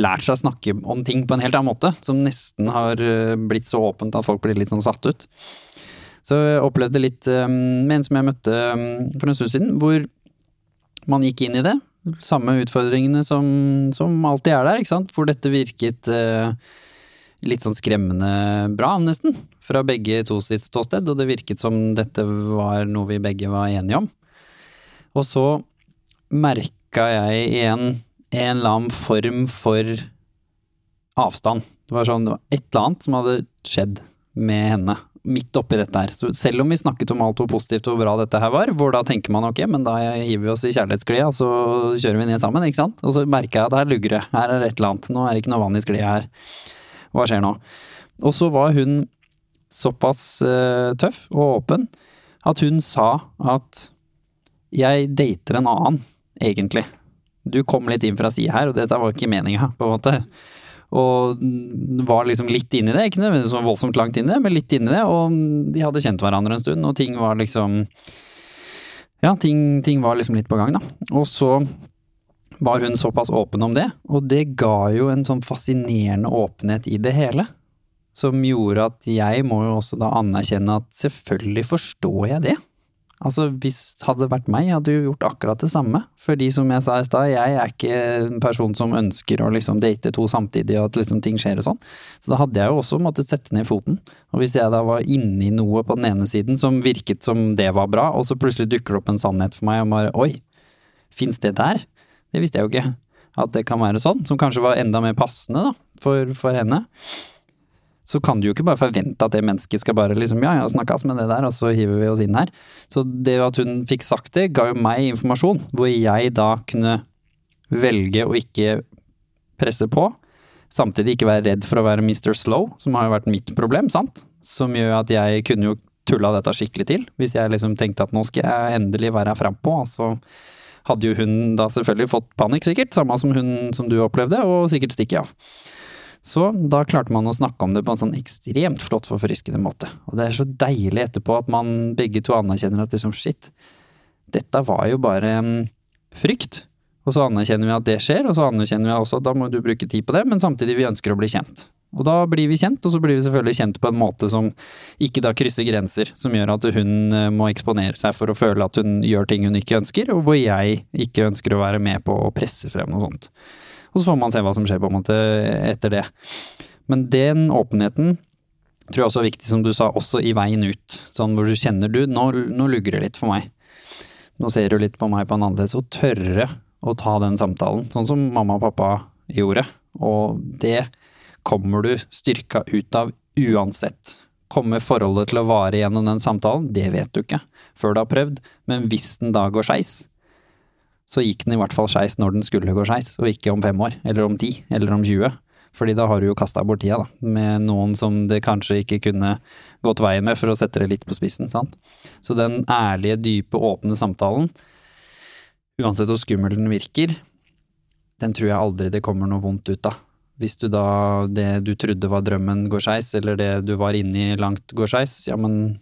lært seg å snakke om ting på en helt annen måte, som nesten har eh, blitt så åpent at folk blir litt sånn satt ut. Så jeg opplevde litt eh, med en som jeg møtte eh, for en stund siden, hvor man gikk inn i det. Samme utfordringene som, som alltid er der, ikke sant. Hvor dette virket litt sånn skremmende bra, nesten. Fra begge to sitt ståsted, og det virket som dette var noe vi begge var enige om. Og så merka jeg igjen en eller annen form for avstand. Det var sånn, det var et eller annet som hadde skjedd med henne midt oppi dette her. Så selv om vi snakket om alt hvor positivt og bra dette her var, hvor da tenker man ok, men da hiver vi oss i kjærlighetssklia, så kjører vi ned sammen, ikke sant. Og så merker jeg at her lugger det, her er det et eller annet, nå er det ikke noe vann i sklia her. Hva skjer nå? Og så var hun såpass uh, tøff og åpen at hun sa at jeg dater en annen, egentlig. Du kom litt inn fra sida her, og dette var ikke meninga, på en måte. Og var liksom litt inn i det, ikke nødvendigvis så voldsomt langt inn i det, men litt inn i det. Og de hadde kjent hverandre en stund, og ting var liksom Ja, ting, ting var liksom litt på gang, da. Og så var hun såpass åpen om det, og det ga jo en sånn fascinerende åpenhet i det hele. Som gjorde at jeg må jo også da anerkjenne at selvfølgelig forstår jeg det. Altså, hvis hadde det vært meg, hadde jo gjort akkurat det samme. Fordi som jeg sa i stad, jeg er ikke en person som ønsker å liksom date to samtidig og at liksom ting skjer og sånn. Så da hadde jeg jo også måttet sette ned foten. Og hvis jeg da var inni noe på den ene siden som virket som det var bra, og så plutselig dukker det opp en sannhet for meg og bare oi, fins det der? Det visste jeg jo ikke. At det kan være sånn. Som kanskje var enda mer passende, da, for, for henne så kan du jo ikke bare forvente at det mennesket skal bare liksom ja, ja, snakkes med det der, og så hiver vi oss inn her. Så det at hun fikk sagt det, ga jo meg informasjon, hvor jeg da kunne velge å ikke presse på. Samtidig ikke være redd for å være Mr. Slow, som har jo vært mitt problem, sant? Som gjør at jeg kunne jo tulla dette skikkelig til, hvis jeg liksom tenkte at nå skal jeg endelig være frampå, og så hadde jo hun da selvfølgelig fått panikk, sikkert, samme som hun som du opplevde, og sikkert stikke av. Så da klarte man å snakke om det på en sånn ekstremt flott forfriskende måte. Og det er så deilig etterpå at man begge to anerkjenner at liksom shit, dette var jo bare en frykt. Og så anerkjenner vi at det skjer, og så anerkjenner vi også at da må du bruke tid på det, men samtidig vi ønsker å bli kjent. Og da blir vi kjent, og så blir vi selvfølgelig kjent på en måte som ikke da krysser grenser, som gjør at hun eh, må eksponere seg for å føle at hun gjør ting hun ikke ønsker, og hvor jeg ikke ønsker å være med på å presse frem noe sånt. Og så får man se hva som skjer på en måte etter det. Men den åpenheten tror jeg også er viktig, som du sa, også i veien ut. Sånn hvor du kjenner du, nå, nå lugger det litt for meg. Nå ser du litt på meg på en annerledes, og tørre å ta den samtalen. Sånn som mamma og pappa gjorde. Og det kommer du styrka ut av uansett. Kommer forholdet til å vare gjennom den samtalen? Det vet du ikke før du har prøvd, men hvis den da går skeis, så gikk den i hvert fall skeis når den skulle gå skeis, og ikke om fem år, eller om ti, eller om 20. Fordi da har du jo kasta bort tida, da, med noen som det kanskje ikke kunne gått veien med, for å sette det litt på spissen, sant. Så den ærlige, dype, åpne samtalen, uansett hvor skummel den virker, den tror jeg aldri det kommer noe vondt ut av. Hvis du da, det du trodde var drømmen går skeis, eller det du var inni langt går skeis, ja, men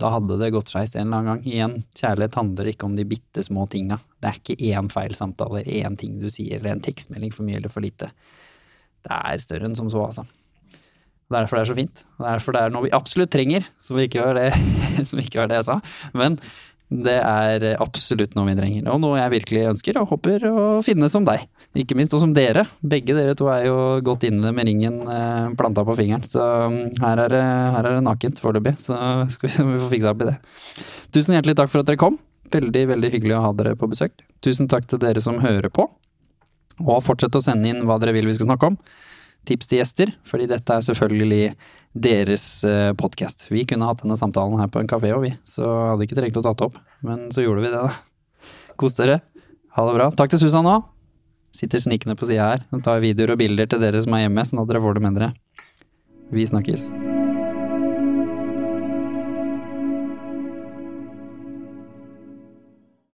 da hadde det gått skeis en eller annen gang. Igjen, kjærlighet handler ikke om de bitte små tinga. Det er ikke én feil samtale, én ting du sier, eller en tekstmelding for mye eller for lite. Det er større enn som så, altså. Det er derfor det er så fint. Det er derfor det er noe vi absolutt trenger, som ikke var det, ikke var det jeg sa. Men det er absolutt noe vi trenger, og noe jeg virkelig ønsker og håper å finne som deg. Ikke minst, og som dere. Begge dere to er jo godt inne med ringen eh, planta på fingeren, så um, her er det, her er det nakent foreløpig. Så skal vi vi får fiksa opp i det. Tusen hjertelig takk for at dere kom. Veldig, veldig hyggelig å ha dere på besøk. Tusen takk til dere som hører på. Og fortsett å sende inn hva dere vil vi skal snakke om. Tips til gjester, fordi dette er selvfølgelig deres podkast. Vi kunne hatt denne samtalen her på en kafé og vi, så hadde ikke trengt å ta det opp. Men så gjorde vi det, da. Kos dere. Ha det bra. Takk til Susan òg. Sitter snikende på sida her og tar videoer og bilder til dere som er hjemme, sånn at dere får det med dere. Vi snakkes.